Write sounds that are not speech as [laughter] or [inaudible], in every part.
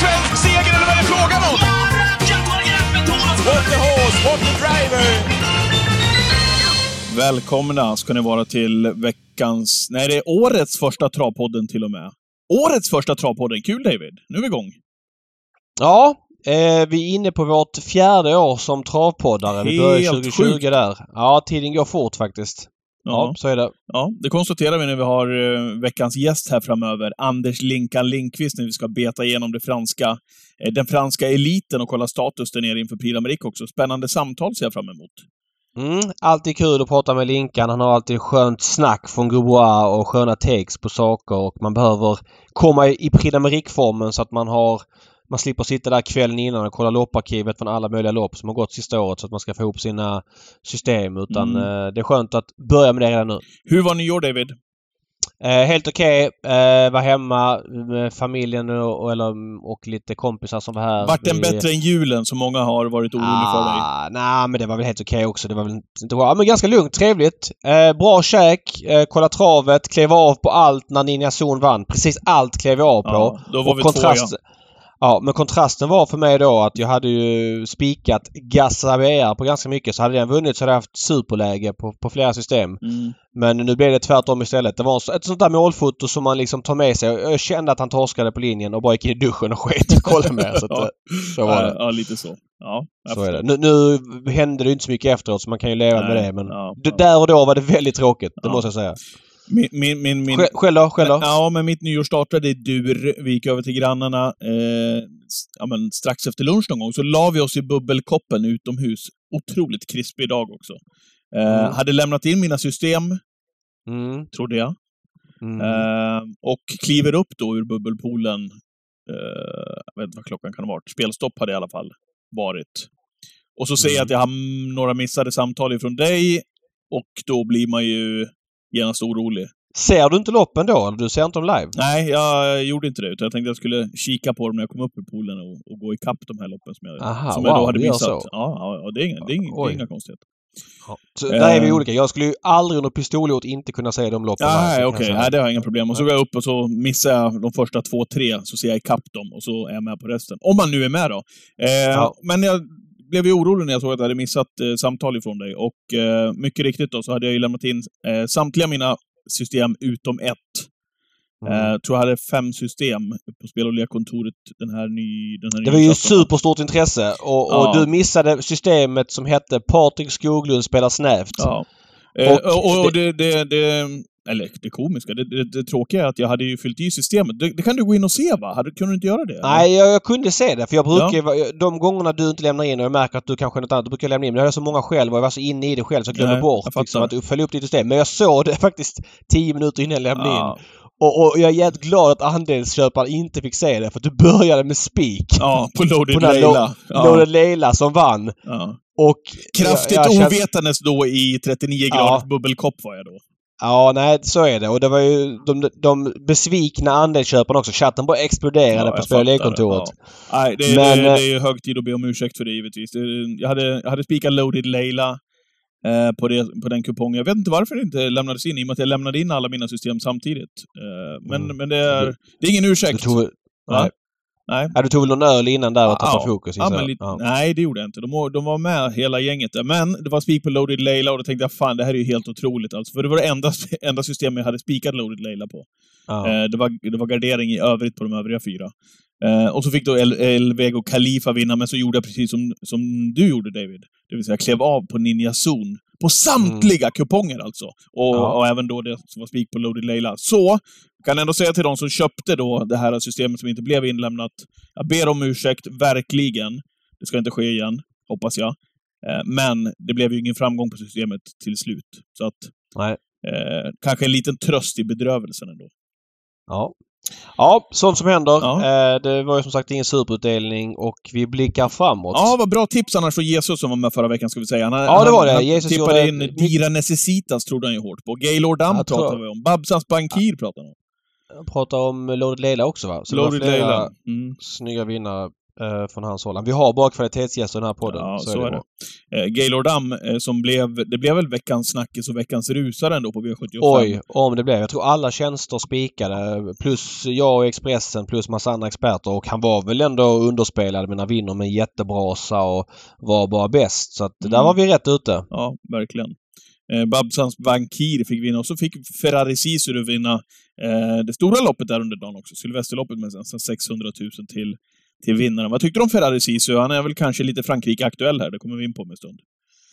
svensk seger eller vad är det frågan om? What the horse, what the driver! Välkomna ska ni vara till veckans, nej det är årets första travpodden till och med. Årets första travpodden. Kul David! Nu är vi igång. Ja, eh, vi är inne på vårt fjärde år som travpoddare. Vi började Helt 2020 sjukt. där. Ja, tiden går fort faktiskt. Ja, så är det. ja, det konstaterar vi när vi har eh, veckans gäst här framöver. Anders Linkan Lindqvist, när vi ska beta igenom det franska, eh, den franska eliten och kolla status där nere inför Prix d'Amérique också. Spännande samtal ser jag fram emot. Mm, alltid kul att prata med Linkan. Han har alltid skönt snack från Goubois och sköna takes på saker och man behöver komma i Prix d'Amérique-formen så att man har man slipper sitta där kvällen innan och kolla lopparkivet från alla möjliga lopp som har gått sista året så att man ska få ihop sina system. Utan Mm. eh, det är skönt att börja med det redan nu. Hur var nyår David? Eh, helt okej. Eh, var hemma med familjen och, eller, och lite kompisar som var här. Vart den bättre än julen som många har varit oroliga för dig? Ah, Nej, men det var väl helt okej också. Det var väl inte... Ja, men ganska lugnt, trevligt. Eh, bra käk, eh, kolla travet, klev av på allt när Ninja Zon vann. Precis allt klev jag av på. Ja, då var Och vi två ja. Ja, men kontrasten var för mig då att jag hade ju spikat Gassabier på ganska mycket. Så hade den vunnit så hade jag haft superläge på, på flera system. Mm. Men nu blev det tvärtom istället. Det var ett sånt där målfoto som man liksom tar med sig. Jag kände att han torskade på linjen och bara gick in i duschen och sket och kollade med. Så, att, [laughs] så var det. ja, lite så. Ja, Så är det. Nu, nu hände det inte så mycket efteråt så man kan ju leva Nej, med det. Men ja, ja. där och då var det väldigt tråkigt. Det Ja. måste jag säga. Min, min, min, min, Själv, då? Själv då? Ja, men mitt nyår startade i dur. Vi gick över till grannarna eh, ja, men strax efter lunch någon gång. Så la vi oss i bubbelkoppen utomhus. Otroligt krispig dag också. Eh, Mm. Hade lämnat in mina system, Mm. trodde jag. Mm. Eh, och kliver upp då ur bubbelpoolen. Eh, jag vet inte vad klockan kan ha varit. Spelstopp hade i alla fall varit. Och så ser jag Mm. att jag har några missade samtal ifrån dig. Och då blir man ju genast orolig. Ser du inte loppen då? Eller du ser inte dem live? Nej, jag gjorde inte det. Utan jag tänkte jag skulle kika på dem när jag kom upp ur poolen och, och gå ikapp de här loppen som jag, Aha, som jag då wow, hade missat. så. Ja, ja, det är inga, det är inga, det är inga konstigheter. Ja. Så där är vi olika. Jag skulle ju aldrig under pistolhot inte kunna se de loppen Nej, okej. säga. Nej, det har jag inga problem. Och så går jag upp och så missar jag de första två, tre, så ser jag ikapp dem och så är jag med på resten. Om man nu är med då. Eh, Ja. Men jag blev ju orolig när jag såg att jag hade missat eh, samtal ifrån dig. Och eh, mycket riktigt då så hade jag ju lämnat in eh, samtliga mina system utom ett. Mm. Eh, tror jag hade fem system på spel och lekkontoret den här ny... Den här Det var ju superstort intresse och, och Ja. du missade systemet som hette Patrik Skoglund spelar snävt. Ja. Eh, Och och, och, det, det, det, eller det komiska, det, det, det tråkiga är att jag hade ju fyllt i systemet. Det, det kan du gå in och se va? Hade, kunde du inte göra det? Nej, jag, jag kunde se det. För jag brukar Ja. De gångerna du inte lämnar in och jag märker att du kanske något annat, då brukar jag lämna in. Men jag hade så många själv och jag var så inne i det själv så jag glömde Nej, bort jag liksom, att följa upp ditt system. Men jag såg det [laughs] faktiskt tio minuter innan jag lämnade Ja. in. Och, och jag är jävligt glad att andelsköparen inte fick se det för du började med spik. Ja, på Loaded På Leila. Lo- Loaded Leila som vann. Ja. Och Kraftigt jag, jag ovetandes då i 39 graders bubbelkopp var jag då. Ja, nej så är det. Och det var ju de, de besvikna andelsköparna också. Chatten bara exploderade Ja, på spel. Ja. Nej, det, Men, det, eh, det är ju hög tid att be om ursäkt för det givetvis. Jag hade, jag hade spikat Loaded Leila eh, på, det, på den kupongen. Jag vet inte varför det inte lämnades in, i och med att jag lämnade in alla mina system samtidigt. Eh, men, Mm. men det är, det är ingen ursäkt. tog, nej. Nej. Ja, du tog väl någon öl innan där och tappade Ja, fokus? Ja, men jag. lite, Ja. Nej, det gjorde jag inte. De, var- de var med hela gänget där. Men det var spik på Loaded Leila och då tänkte jag fan, det här är ju helt otroligt alltså. För det var det enda, [laughs] enda system jag hade spikat Loaded Leila på. Ja. Eh, det, var, det var gardering i övrigt på de övriga fyra. Eh, och så fick då El, Elvego Khalifa vinna, men så gjorde jag precis som, som du gjorde David. Det vill säga klev av på Ninja Zon. På samtliga kuponger alltså! Och, Ja. och även då det som var spik på Loaded Leila. Så, kan ändå säga till de som köpte då det här systemet som inte blev inlämnat. Jag ber om ursäkt, verkligen. Det ska inte ske igen, hoppas jag. Eh, men det blev ju ingen framgång på systemet till slut. Så att, eh, kanske en liten tröst i bedrövelsen ändå. Ja. Ja, sånt som händer. Ja. Eh, det var ju som sagt ingen superutdelning och vi blickar framåt. Ja, vad bra tips annars från Jesus som var med förra veckan, ska vi säga. Han, Ja, det var det. Han Jesus tippade gjorde- in Dira Necessitas, trodde han ju hårt på. Gaylord Dam pratade vi om. Babsans Bankir pratade han om. Pratar om Loaded Leila också va? Så Loaded Leila. Mm. snygga vinnare eh, från hans håll. Vi har bara kvalitetsgäster i den här podden. Ja, så, så är det. det. Eh, Gaylord Dam, eh, som blev... Det blev väl veckans snackis och veckans rusare ändå på V75? Oj, om det blev. Jag tror alla tjänster spikade. Plus jag och Expressen plus massa andra experter. Och han var väl ändå underspelad men han vinner med en jättebrasa och var bara bäst. Så att mm. där var vi rätt ute. Ja, verkligen. Eh, Babsans Vankir fick vinna och så fick Ferrari Sisu vinna eh, det stora loppet där under dagen också. Sylvesterloppet med nästan 600 000 till, till vinnaren. Vad tyckte du om Ferrari Sisu? Han är väl kanske lite Frankrike-aktuell här. Det kommer vi in på om en stund.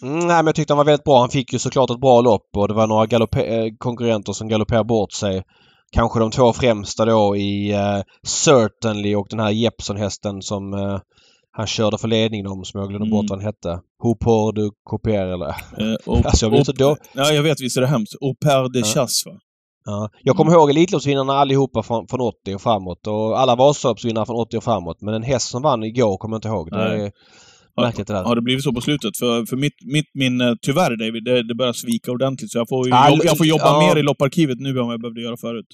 Mm, nej, men jag tyckte han var väldigt bra. Han fick ju såklart ett bra lopp och det var några eh, konkurrenter som galopperade bort sig. Kanske de två främsta då i uh, Certainly och den här Jeppson-hästen som uh, han körde för ledningen om som jag glömde mm. bort vad han hette. Hopor du Couper eller? Eh, [laughs] och, alltså jag blir så då... Ja, jag vet. Visst är det hemskt. Au de ja. chasse va? Ja. Jag kommer mm. ihåg Elitloppsvinnarna allihopa från, från 80 och framåt och alla Vasaloppsvinnare från 80 och framåt. Men en häst som vann igår kommer jag inte ihåg. Det är märkligt det där. Har det blivit så på slutet? För, för mitt, mitt minne, tyvärr David, det, det börjar svika ordentligt. Så jag får, All, jag får jobba ja. mer i lopparkivet nu än vad jag behövde göra förut.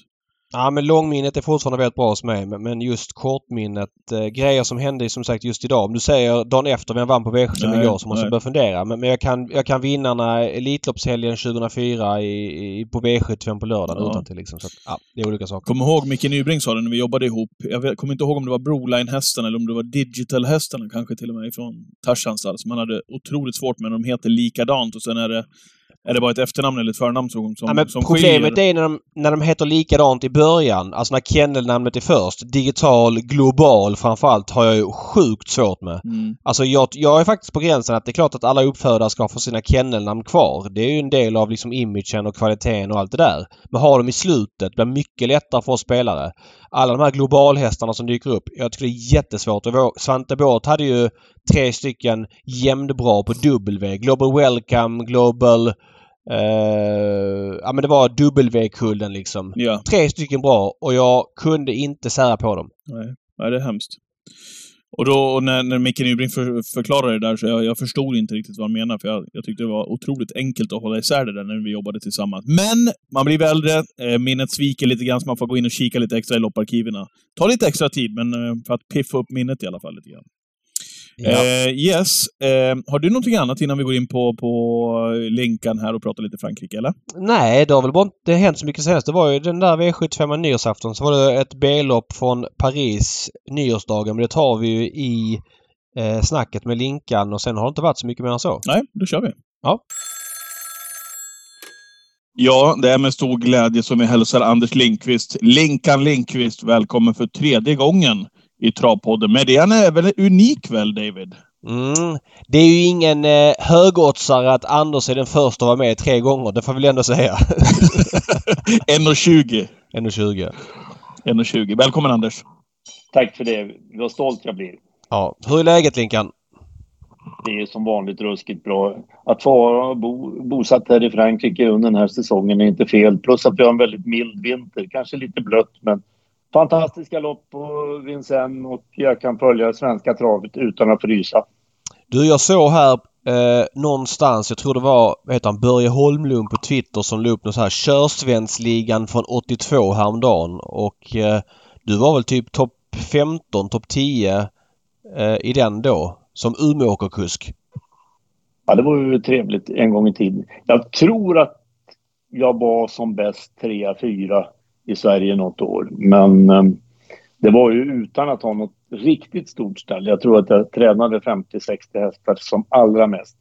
Ja men långminnet är fortfarande väldigt bra hos mig men just kortminnet, eh, grejer som hände som sagt just idag. Om du säger dagen efter vem vann på V75 igår så måste jag börja fundera. Men, men jag, kan, jag kan vinnarna Elitloppshelgen 2004 i, i, på V75 på lördagen ja. utan till liksom. Så att, ja, det är olika saker. Kom ihåg Micke Nybring sa det när vi jobbade ihop. Jag kommer inte ihåg om det var Broline-hästen eller om det var Digital-hästen kanske till och med ifrån Tarzans stall som han hade otroligt svårt med. De heter likadant och sen är det är det bara ett efternamn eller ett förnamn som, som, ja, som Problemet skiljer? är när de, när de heter likadant i början. Alltså när kennelnamnet är först. Digital, global framförallt har jag ju sjukt svårt med. Mm. Alltså jag, jag är faktiskt på gränsen att det är klart att alla uppfödare ska få sina kennelnamn kvar. Det är ju en del av liksom imagen och kvaliteten och allt det där. Men har de i slutet blir mycket lättare för oss spelare. Alla de här globalhästarna som dyker upp. Jag tycker det är jättesvårt. Svante Båth hade ju tre stycken jämnbra på W. Global Welcome, Global Uh, ja men det var W-kullen liksom. Ja. Tre stycken bra och jag kunde inte sära på dem. Nej, Nej det är hemskt. Och då och när, när Micke Nybring för, förklarade det där så jag, jag förstod inte riktigt vad han menade, för jag, jag tyckte det var otroligt enkelt att hålla isär det där när vi jobbade tillsammans. Men man blir äldre, eh, minnet sviker lite grann, så man får gå in och kika lite extra i lopparkiven. Ta lite extra tid, men eh, för att piffa upp minnet i alla fall lite grann. Ja. Eh, yes. Eh, har du någonting annat innan vi går in på, på Linkan här och pratar lite Frankrike, eller? Nej, det har väl bara inte hänt så mycket senast. Det var ju den där V75 nyårsafton så var det ett B-lopp från Paris nyårsdagen. Men det tar vi ju i eh, snacket med Linkan och sen har det inte varit så mycket mer än så. Nej, då kör vi. Ja. Ja, det är med stor glädje som vi hälsar Anders Linkvist, Linkan Linkvist, välkommen för tredje gången i Travpodden. Men det är väl unik väl, David? Mm. Det är ju ingen eh, högoddsare att Anders är den första att vara med tre gånger. Det får vi väl ändå säga. 1,20. 1,20. 1,20. Välkommen Anders. Tack för det. Vad stolt jag blir. Ja. Hur är läget Linkan? Det är som vanligt ruskigt bra. Att vara bo, bosatt här i Frankrike under den här säsongen är inte fel. Plus att vi har en väldigt mild vinter. Kanske lite blött men fantastiska lopp på Vincennes och jag kan följa svenska travet utan att frysa. Du, jag såg här eh, någonstans, jag tror det var vad heter han, Börje Holmlund på Twitter som la upp något så här Körsvensligan från 82 häromdagen och eh, du var väl typ topp 15, topp 10 eh, i den då som Umeåkerkusk? Ja, det var ju trevligt en gång i tiden. Jag tror att jag var som bäst 3 4 i Sverige något år. Men eh, det var ju utan att ha något riktigt stort ställ. Jag tror att jag tränade 50-60 hästar som allra mest.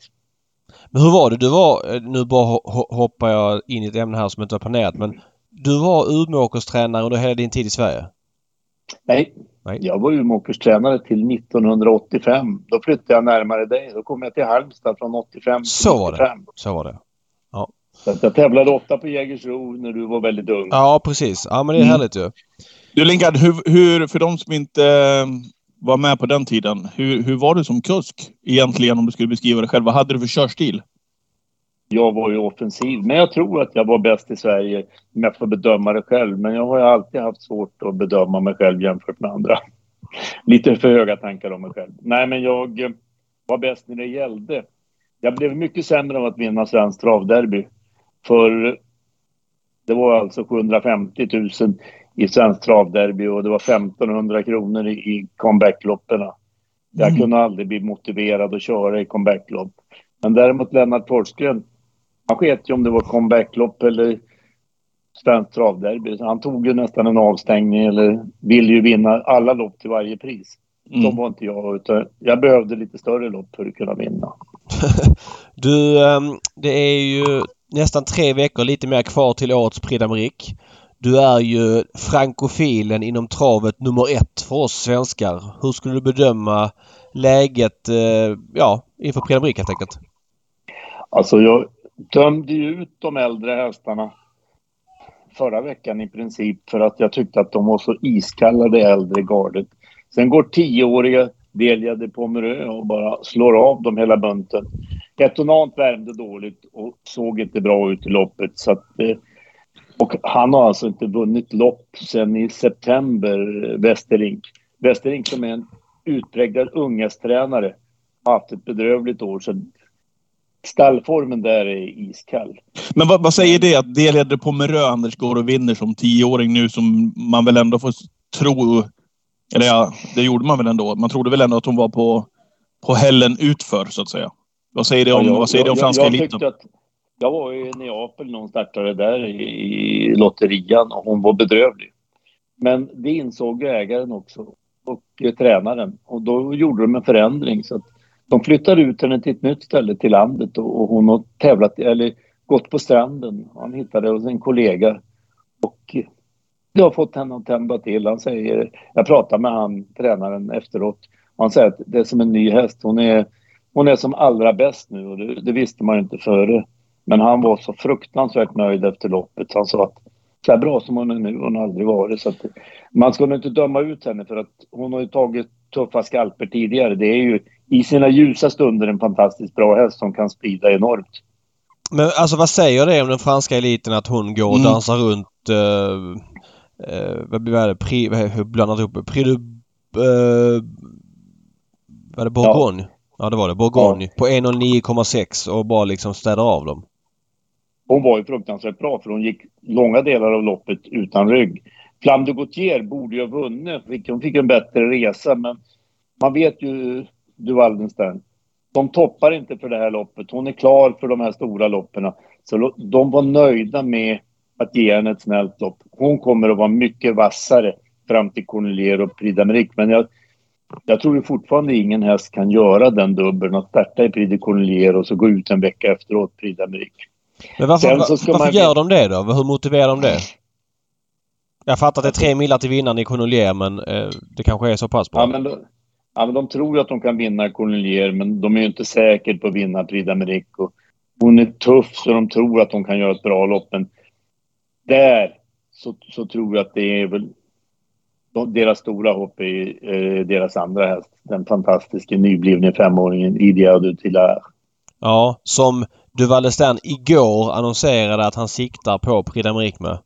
Men hur var det? Du var, eh, nu bara hoppar jag in i ett ämne här som inte var planerat, men du var Umeåkerstränare under hela din tid i Sverige? Nej, Nej. jag var Umeåkerstränare till 1985. Då flyttade jag närmare dig. Då kom jag till Halmstad från 85 till Så var det. Så var det. Jag tävlade ofta på Jägersro när du var väldigt ung. Ja, precis. Ja, men det är mm. härligt ju. Du Lingard, hur, hur, för de som inte eh, var med på den tiden, hur, hur var du som kusk egentligen om du skulle beskriva det själv? Vad hade du för körstil? Jag var ju offensiv, men jag tror att jag var bäst i Sverige om jag får bedöma det själv. Men jag har ju alltid haft svårt att bedöma mig själv jämfört med andra. [laughs] Lite för höga tankar om mig själv. Nej, men jag eh, var bäst när det gällde. Jag blev mycket sämre av att vinna Svenskt travderby. För det var alltså 750 000 i Svenskt travderby och det var 1500 kronor i comebackloppen. Jag Mm. kunde aldrig bli motiverad att köra i comebacklopp. Men däremot Lennart Forsgren, han sket ju om det var comebacklopp eller Svenskt travderby. Han tog ju nästan en avstängning eller ville ju vinna alla lopp till varje pris. Mm. var inte jag. Utan jag behövde lite större lopp för att kunna vinna. [laughs] Du, ehm, det är ju nästan tre veckor lite mer kvar till årets Prix d'Amérique. Du är ju frankofilen inom travet nummer ett för oss svenskar. Hur skulle du bedöma läget eh, ja, inför Prix d'Amérique helt enkelt? Alltså jag dömde ju ut de äldre hästarna förra veckan i princip för att jag tyckte att de var så iskalla det äldre gardet. Sen går tioåriga Delia de Pomerö och bara slår av dem hela bunten. Etonant värmde dåligt och såg inte bra ut i loppet. Så att, eh, och han har alltså inte vunnit lopp sedan i september, eh, Västerink. Westerink. Westerink som är en utpräglad unghästtränare. har haft ett bedrövligt år. Så stallformen där är iskall. Men vad, vad säger det att Delia de Pomerö, Anders, går och vinner som tioåring nu som man väl ändå får tro... Eller ja, det gjorde man väl ändå. Man trodde väl ändå att hon var på, på hällen utför, så att säga. Vad säger det om, Ja, jag- vad säger det om jag- franska jag, eliten? tyckte Att, jag var i Neapel när hon startade där i, i lotterian och hon var bedrövlig. Men det insåg ägaren också och tränaren och då gjorde de en förändring så att de flyttade ut henne till ett nytt ställe till landet och, och hon har tävlat eller gått på stranden. Han hittade hos en kollega och det har fått henne att tämba till. Han säger, jag pratade med han, tränaren efteråt han säger att det är som en ny häst. Hon är hon är som allra bäst nu och det, det visste man ju inte före. Men han var så fruktansvärt nöjd efter loppet. Han sa att så här bra som hon är nu har hon aldrig varit. Så att, man ska nog inte döma ut henne för att hon har ju tagit tuffa skalper tidigare. Det är ju i sina ljusa stunder en fantastiskt bra häst som kan sprida enormt. Men alltså vad säger det om den franska eliten att hon går och Mm. dansar runt... Uh, uh, vad blir det? Pri, vad blandat ihop? Prix du... Uh, var det Bourgogne? Ja. Det var det. Bourgogne. På 1.09,6 och bara liksom städar av dem. Hon var ju fruktansvärt bra för hon gick långa delar av loppet utan rygg. Flam de Gautier borde ju ha vunnit. Hon fick en bättre resa men man vet ju du Waldenstein. De toppar inte för det här loppet. Hon är klar för de här stora loppen. Så de var nöjda med att ge henne ett snällt lopp. Hon kommer att vara mycket vassare fram till Cornelier och Prix. Men jag, jag tror fortfarande ingen häst kan göra den dubbeln att starta i Prix de Cornelier och så gå ut en vecka efteråt Prix d'Amérique. Men varför, Sen så ska varför man- gör de det då? Hur motiverar de det? Jag fattar att det är tre millar till vinnaren i Cornelier men eh, det kanske är så pass bra. Ja, men, då, ja, men de tror att de kan vinna Cornelier, men de är ju inte säkra på att vinna Prix d'Amérique. Hon är tuff, så de tror att de kan göra ett bra lopp. Men där så, så tror jag att det är väl de, deras stora hopp är eh, deras andra häst. Den fantastiska nyblivne femåringen Idia Dutila. Ja, som Duval Stern igår annonserade att han siktar på Prix med.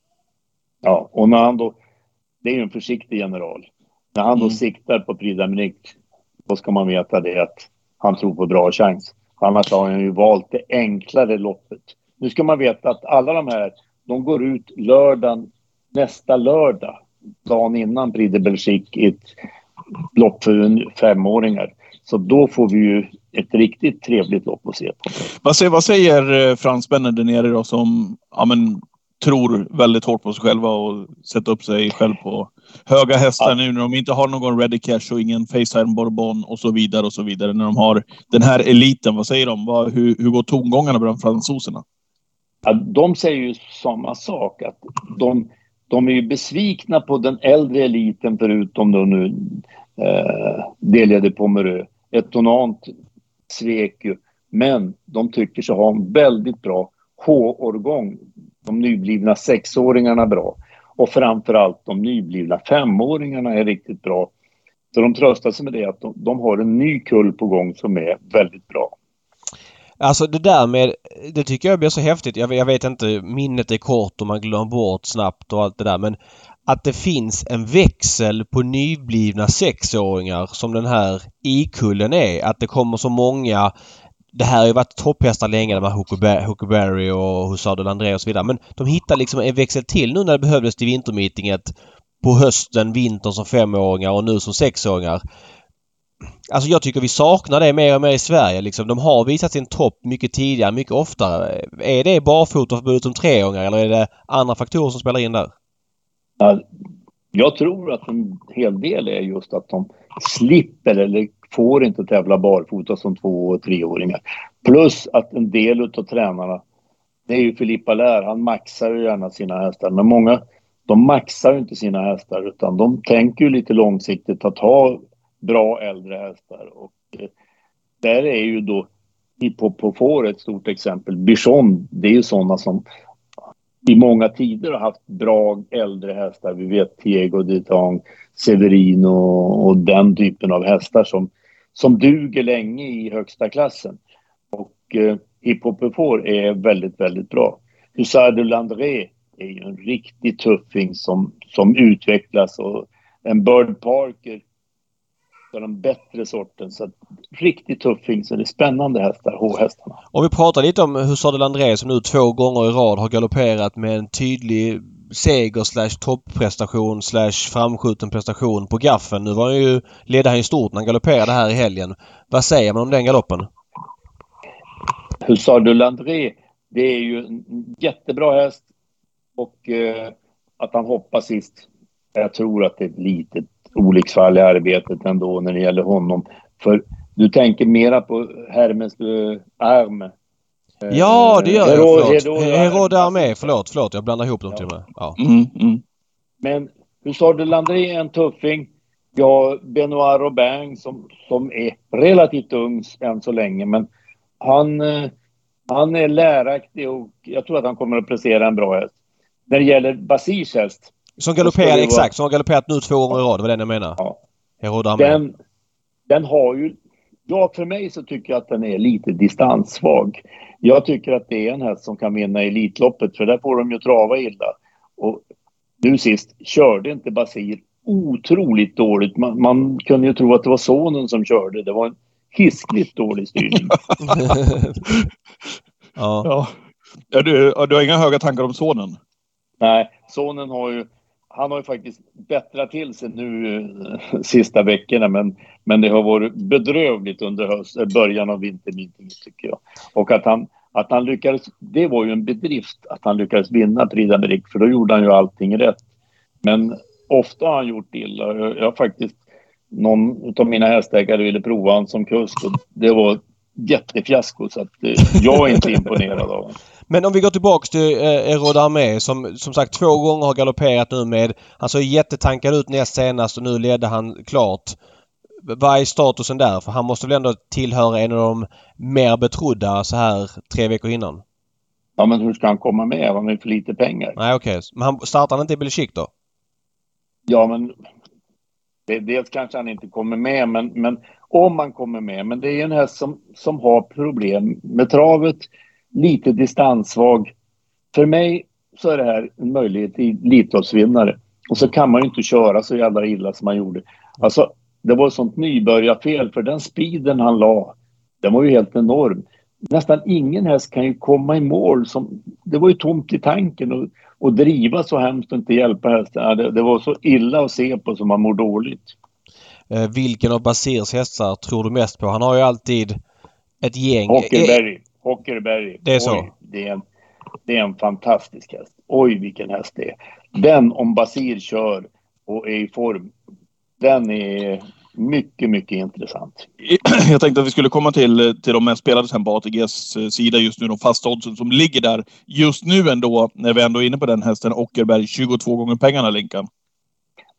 Ja, och när han då... Det är ju en försiktig general. När han då Mm. siktar på Prix d'Amérique, då ska man veta det att han tror på bra chans. Annars har han ju valt det enklare loppet. Nu ska man veta att alla de här, de går ut lördagen, nästa lördag, dagen innan Prix de Belgique i ett lopp för femåringar. Så då får vi ju ett riktigt trevligt lopp att se på. Vad säger, vad säger eh, fransmännen där nere då som ja, men, tror väldigt hårt på sig själva och sätter upp sig själv på höga hästar Ja. nu när de inte har någon ready cash och ingen Facetime Bourbon och så vidare och så vidare. När de har den här eliten, vad säger de? Vad, hur, hur går tongångarna bland fransoserna? Ja, de säger ju samma sak. Att de, de är ju besvikna på den äldre eliten förutom då nu eh, Delia de Pomerö. Etonant svek ju. Men de tycker sig ha en väldigt bra H-årgång. De nyblivna sexåringarna bra. Och framförallt de nyblivna femåringarna är riktigt bra. Så de tröstar sig med det att de, de har en ny kull på gång som är väldigt bra. Alltså det där med... Det tycker jag blir så häftigt. Jag, jag vet inte, minnet är kort och man glömmer bort snabbt och allt det där men att det finns en växel på nyblivna sexåringar som den här i-kullen är. Att det kommer så många det här har ju varit topphästar länge, de här Huckleberry- och Hussard André och så vidare. Men de hittar liksom en växel till nu när det behövdes till vintermeetinget på hösten, vintern som femåringar och nu som sexåringar. Alltså jag tycker vi saknar det mer och mer i Sverige. Liksom, de har visat sin topp mycket tidigare, mycket oftare. Är det barfotaförbudet som treåringar eller är det andra faktorer som spelar in där? Jag tror att en hel del är just att de slipper eller får inte tävla barfota som två och treåringar. Plus att en del av tränarna, det är ju Filippa Lär, han maxar ju gärna sina hästar. Men många, de maxar ju inte sina hästar utan de tänker ju lite långsiktigt att ha bra äldre hästar. Och eh, där är ju då Hippopofor ett stort exempel. Bichon, det är ju sådana som i många tider har haft bra äldre hästar. Vi vet Diego Ditang, Severino och den typen av hästar som, som duger länge i högsta klassen. Och eh, Hippopofor är väldigt, väldigt bra. Hussard de Landré är ju en riktig tuffing som, som utvecklas och en Bird Parker av den bättre sorten. Så riktigt tuffing, så det är spännande hästar, H-hästarna. Om vi pratar lite om Hussard de Landré som nu två gånger i rad har galopperat med en tydlig seger slash topprestation slash framskjuten prestation på gaffeln. Nu var han ju, ledde han ju stort när han galopperade här i helgen. Vad säger man om den galoppen? Hussard de Landré, det är ju en jättebra häst och eh, att han hoppar sist. Jag tror att det är ett litet olycksfall i arbetet ändå när det gäller honom. För du tänker mera på Hermes Arm. Ja, det gör jag. Förlåt. Herod Armé. Förlåt, förlåt. Jag blandar ihop dem till och med. Ja. Mm, mm. Men Hussard de Landré är en tuffing. Ja, Benoit Robin som, som är relativt ung än så länge, men han, eh, han är läraktig och jag tror att han kommer att prestera en bra häst. När det gäller Basirs häst som galopperar, exakt. Som har galopperat nu två gånger i rad. Det var den jag menar. Ja. Den, den har ju... Ja, för mig så tycker jag att den är lite distanssvag. Jag tycker att det är en häst som kan vinna Elitloppet för där får de ju trava illa. Och nu sist körde inte Basir otroligt dåligt. Man, man kunde ju tro att det var sonen som körde. Det var en hiskligt dålig styrning. [laughs] ja. ja. Du, du har inga höga tankar om sonen? Nej, sonen har ju han har ju faktiskt bättrat till sig nu eh, sista veckorna men, men det har varit bedrövligt under höst, eh, början av vintern tycker jag. Och att han, att han lyckades, det var ju en bedrift att han lyckades vinna Prix d'Amérique för då gjorde han ju allting rätt. Men ofta har han gjort illa. Jag, jag faktiskt, någon av mina hästägare ville prova honom som kusk och det var jättefiasko så att eh, jag är inte imponerad av honom. Men om vi går tillbaks till eh, Erod Armé som som sagt två gånger har galopperat nu med... Han såg jättetankad ut näst senast och nu ledde han klart. Vad är statusen där? För han måste väl ändå tillhöra en av de mer betrodda så här tre veckor innan? Ja men hur ska han komma med? Han har ju för lite pengar. Nej okej. Okay. Men han, startar han inte i Belgique då? Ja men... Det, dels kanske han inte kommer med men, men om han kommer med. Men det är en häst som, som har problem med travet lite distanssvag. För mig så är det här en möjlighet till Elitloppsvinnare. Och så kan man ju inte köra så jävla illa som man gjorde. Alltså, det var ett sånt nybörjarfel för den speeden han la, den var ju helt enorm. Nästan ingen häst kan ju komma i mål. Som, det var ju tomt i tanken och, och driva så hemskt och inte hjälpa hästen. Det, det var så illa att se på som man mår dåligt. Eh, vilken av Basirs hästar tror du mest på? Han har ju alltid ett gäng. Hockenberry. Hockerberg. Det är så? Oj, det, är en, det är en fantastisk häst. Oj, vilken häst det är. Den, om Basir kör och är i form, den är mycket, mycket intressant. [clears throat] Jag tänkte att vi skulle komma till, till de mest spelade sen på ATGs eh, sida just nu. De fasta oddsen som ligger där just nu ändå, när vi ändå är inne på den hästen. Ockerberg 22 gånger pengarna, Linkan.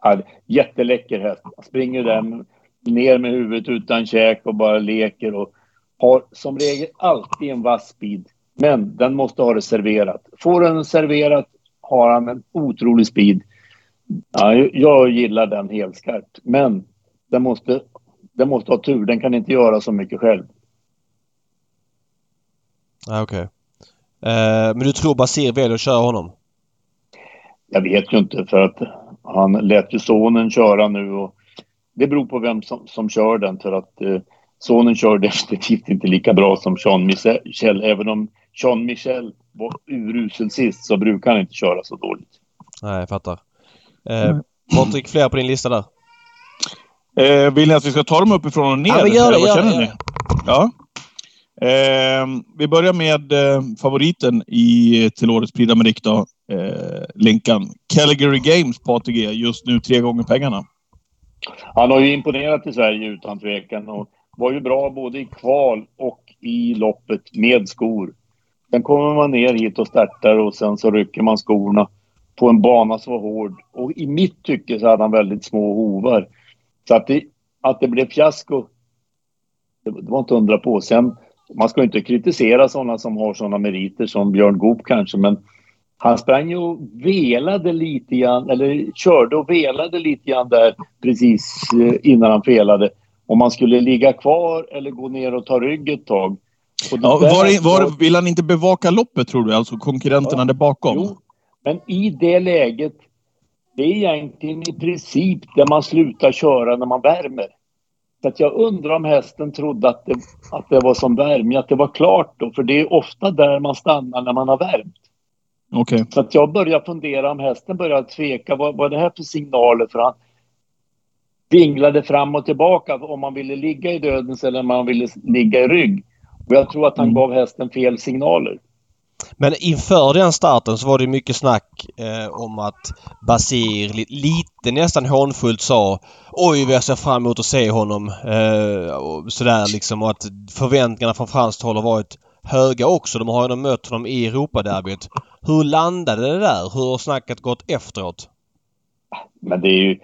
Ja, jätteläcker häst. Springer där ner med huvudet utan käk och bara leker. Och har som regel alltid en vass speed, men den måste ha det serverat. Får den serverat har han en otrolig speed. Ja, jag gillar den helskarpt, men den måste, den måste ha tur. Den kan inte göra så mycket själv. Ah, Okej. Okay. Eh, men du tror Basir väljer att köra honom? Jag vet ju inte för att han lät ju sonen köra nu och det beror på vem som, som kör den för att eh, Sonen kör definitivt inte lika bra som Jean Michel. Även om Jean Michel var urusel sist så brukar han inte köra så dåligt. Nej, jag fattar. Eh, mm. Patrik, fler på din lista där? Eh, vill ni att vi ska ta dem uppifrån och ner? Ja, men gör det, vad gör känner det, ni? Ja. Eh, vi börjar med eh, favoriten i, till årets Prix d'Amérique då. Eh, Linkan. Calgary Games på ATG. Just nu tre gånger pengarna. Han har ju imponerat i Sverige utan tvekan och var ju bra både i kval och i loppet med skor. Sen kommer man ner hit och startar och sen så rycker man skorna på en bana som var hård. Och i mitt tycke så hade han väldigt små hovar. Så att det, att det blev fiasko, det, det var inte undra på. Sen, man ska ju inte kritisera sådana som har sådana meriter som Björn Goop kanske, men han sprang ju och velade lite grann, eller körde och velade lite grann där precis eh, innan han felade. Om man skulle ligga kvar eller gå ner och ta rygg ett tag. Ja, var, var, vill han inte bevaka loppet tror du? Alltså konkurrenterna Ja, där bakom? Jo, men i det läget, det är egentligen i princip där man slutar köra när man värmer. Så att jag undrar om hästen trodde att det, att det var som värme, att det var klart då. För det är ofta där man stannar när man har värmt. Okej. Så att jag börjar fundera om hästen börjar tveka. Vad, vad är det här för signaler? För han vinglade fram och tillbaka om man ville ligga i dödens eller om man ville ligga i rygg. Och jag tror att han Mm. gav hästen fel signaler. Men inför den starten så var det mycket snack eh, om att Basir li, lite nästan hånfullt sa Oj vad jag ser fram emot att se honom. Eh, och sådär liksom och att förväntningarna från franskt håll har varit höga också. De har ju mött honom i Europaderbyt. Hur landade det där? Hur har snacket gått efteråt? Men det är ju,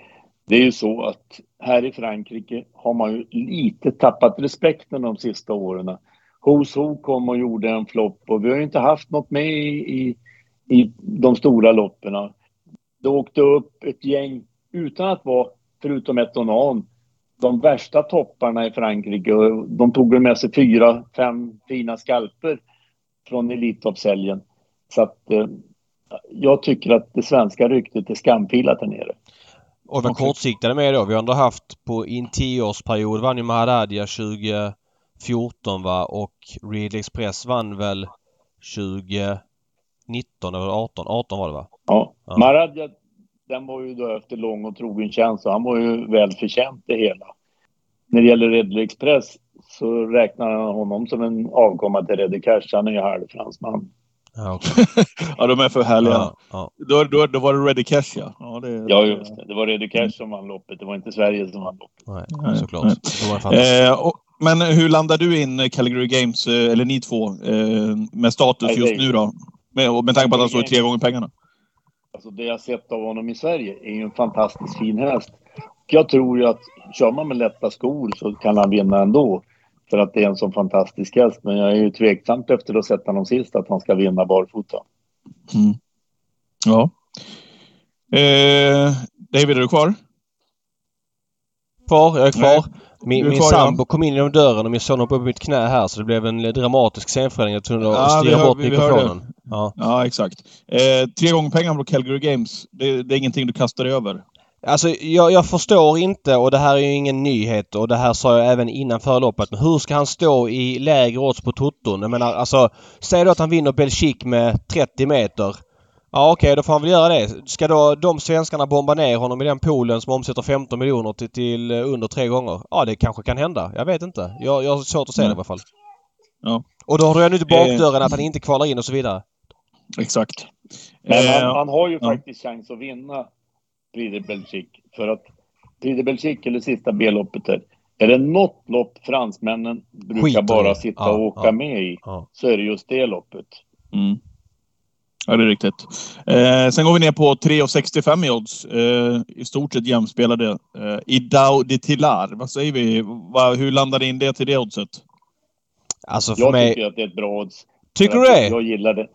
det är ju så att här i Frankrike har man ju lite tappat respekten de sista åren. Hoso kom och gjorde en flopp och vi har ju inte haft något med i, i, i de stora loppen. Det åkte upp ett gäng utan att vara, förutom ett onan, de värsta topparna i Frankrike. De tog väl med sig fyra, fem fina skalper från Elitloppshelgen. Så att eh, jag tycker att det svenska ryktet är skamfilat där nere. Och Okej. kortsiktade med då. Vi har ändå haft på i en tioårsperiod vann ju Maharadia 2014 va och Ridley Express vann väl 2019 eller 18? 18 var det va? Ja. Ja. Maradja, den var ju då efter lång och trogen tjänst och han var ju väl förtjänt det hela. När det gäller Red Express så räknar han honom som en avkomma till Reddy Cash. Han är ju halvfransman. Ja. [laughs] Ja, de är för härliga. ja, ja. Då, då, då var det Ready Cash ja. Ja, det, Ja, just det. Det var Reddy Cash som vann loppet. Det var inte Sverige som vann loppet. Nej, Nej, såklart. nej. Eh, och, men hur landar du in eh, Calgary Games, eh, eller ni två, eh, med status Nej, just nu då? Med, med tanke på att han står tre gånger pengarna. Alltså det jag sett av honom i Sverige är ju en fantastiskt fin häst. Jag tror ju att kör man med lätta skor så kan han vinna ändå. För att det är en sån fantastisk häst. Men jag är ju tveksamt efter att ha sett honom sist att han ska vinna barfota. Mm. Ja. Eh, David, är du kvar? Kvar, jag är kvar. Min, Du är min kvar, ja. sambo kom in genom dörren och min son hoppade upp mitt knä här så det blev en dramatisk scenförändring. Jag tror att Ja, vi styra bort vi- vi mikrofonen. Ja. Ja, exakt. Eh, tre gånger pengarna på Calgary Games, det, det är ingenting du kastar över? Alltså jag, jag förstår inte och det här är ju ingen nyhet och det här sa jag även innan förloppet. Men hur ska han stå i lägre odds på Toton? Jag menar alltså, säg då att han vinner Belgique med 30 meter. Ja okej, då får han väl göra det. Ska då de svenskarna bomba ner honom i den poolen som omsätter 15 miljoner till, till eh, under tre gånger? Ja, det kanske kan hända. Jag vet inte. Jag, jag har svårt att se det i Nej. alla fall. Ja. Och då har du ännu inte Eh. bakdörren att han inte kvalar in och så vidare. Exakt. Men Eh, han, han har ju ja. faktiskt chans att vinna Prix de. För att Prix de Belgique, eller sista B-loppet där, är det något lopp fransmännen brukar Skiter bara sitta Ja, och åka ja. med i, Ja. så är det just det loppet. Mm. Ja, det är riktigt. Eh, sen går vi ner på 3,65 i odds. Eh, I stort sett jämspelade. Eh, Idao de Tillar. Vad säger vi? Va, hur landar in det till det oddset? Alltså för Jag mig... tycker att det är ett bra odds. Tycker du det? Jag gillar det.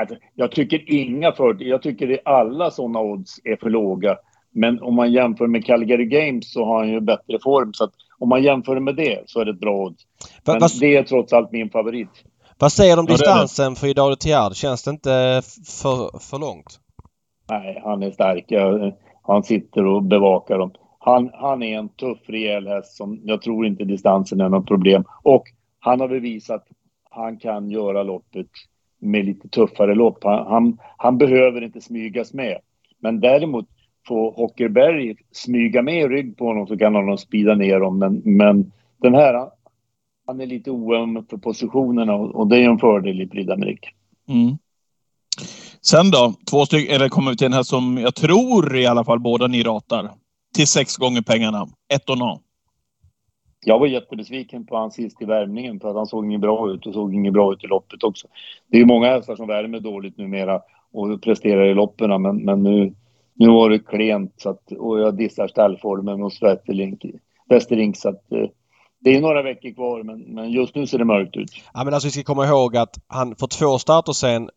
Alltså, Jag tycker inga för Jag tycker att alla sådana odds är för låga. Men om man jämför med Calgary Games så har han ju bättre form. Så att om man jämför med det så är det ett bra odds. Men vad, det är trots allt min favorit. vad säger du om distansen för Idao Tiard? Känns det inte för, för långt? Nej, han är stark. Han sitter och bevakar dem. Han, han är en tuff, rejäl häst som jag tror inte distansen är något problem. Och han har bevisat att han kan göra loppet med lite tuffare lopp. Han, han, han behöver inte smygas med. Men däremot får Hockerberg smyga med rygg på honom så kan han nog spida ner dem. Men, men den här, han är lite oöm för positionerna och, och det är en fördel i Prix. Mm. Sen då, två stycken, eller kommer vi till den här som jag tror i alla fall båda ni ratar. Till sex gånger pengarna. Ett och noll. Jag var jättebesviken på hans sist i värmningen för att han såg inget bra ut och såg inget bra ut i loppet också. Det är ju många hästar som värmer dåligt numera och presterar i loppen men, men nu, nu var det klent så att, och jag dissar stallformen hos Westerlink så att eh, det är några veckor kvar men, men just nu ser det mörkt ut. Ja men alltså vi ska komma ihåg att han för två starter sen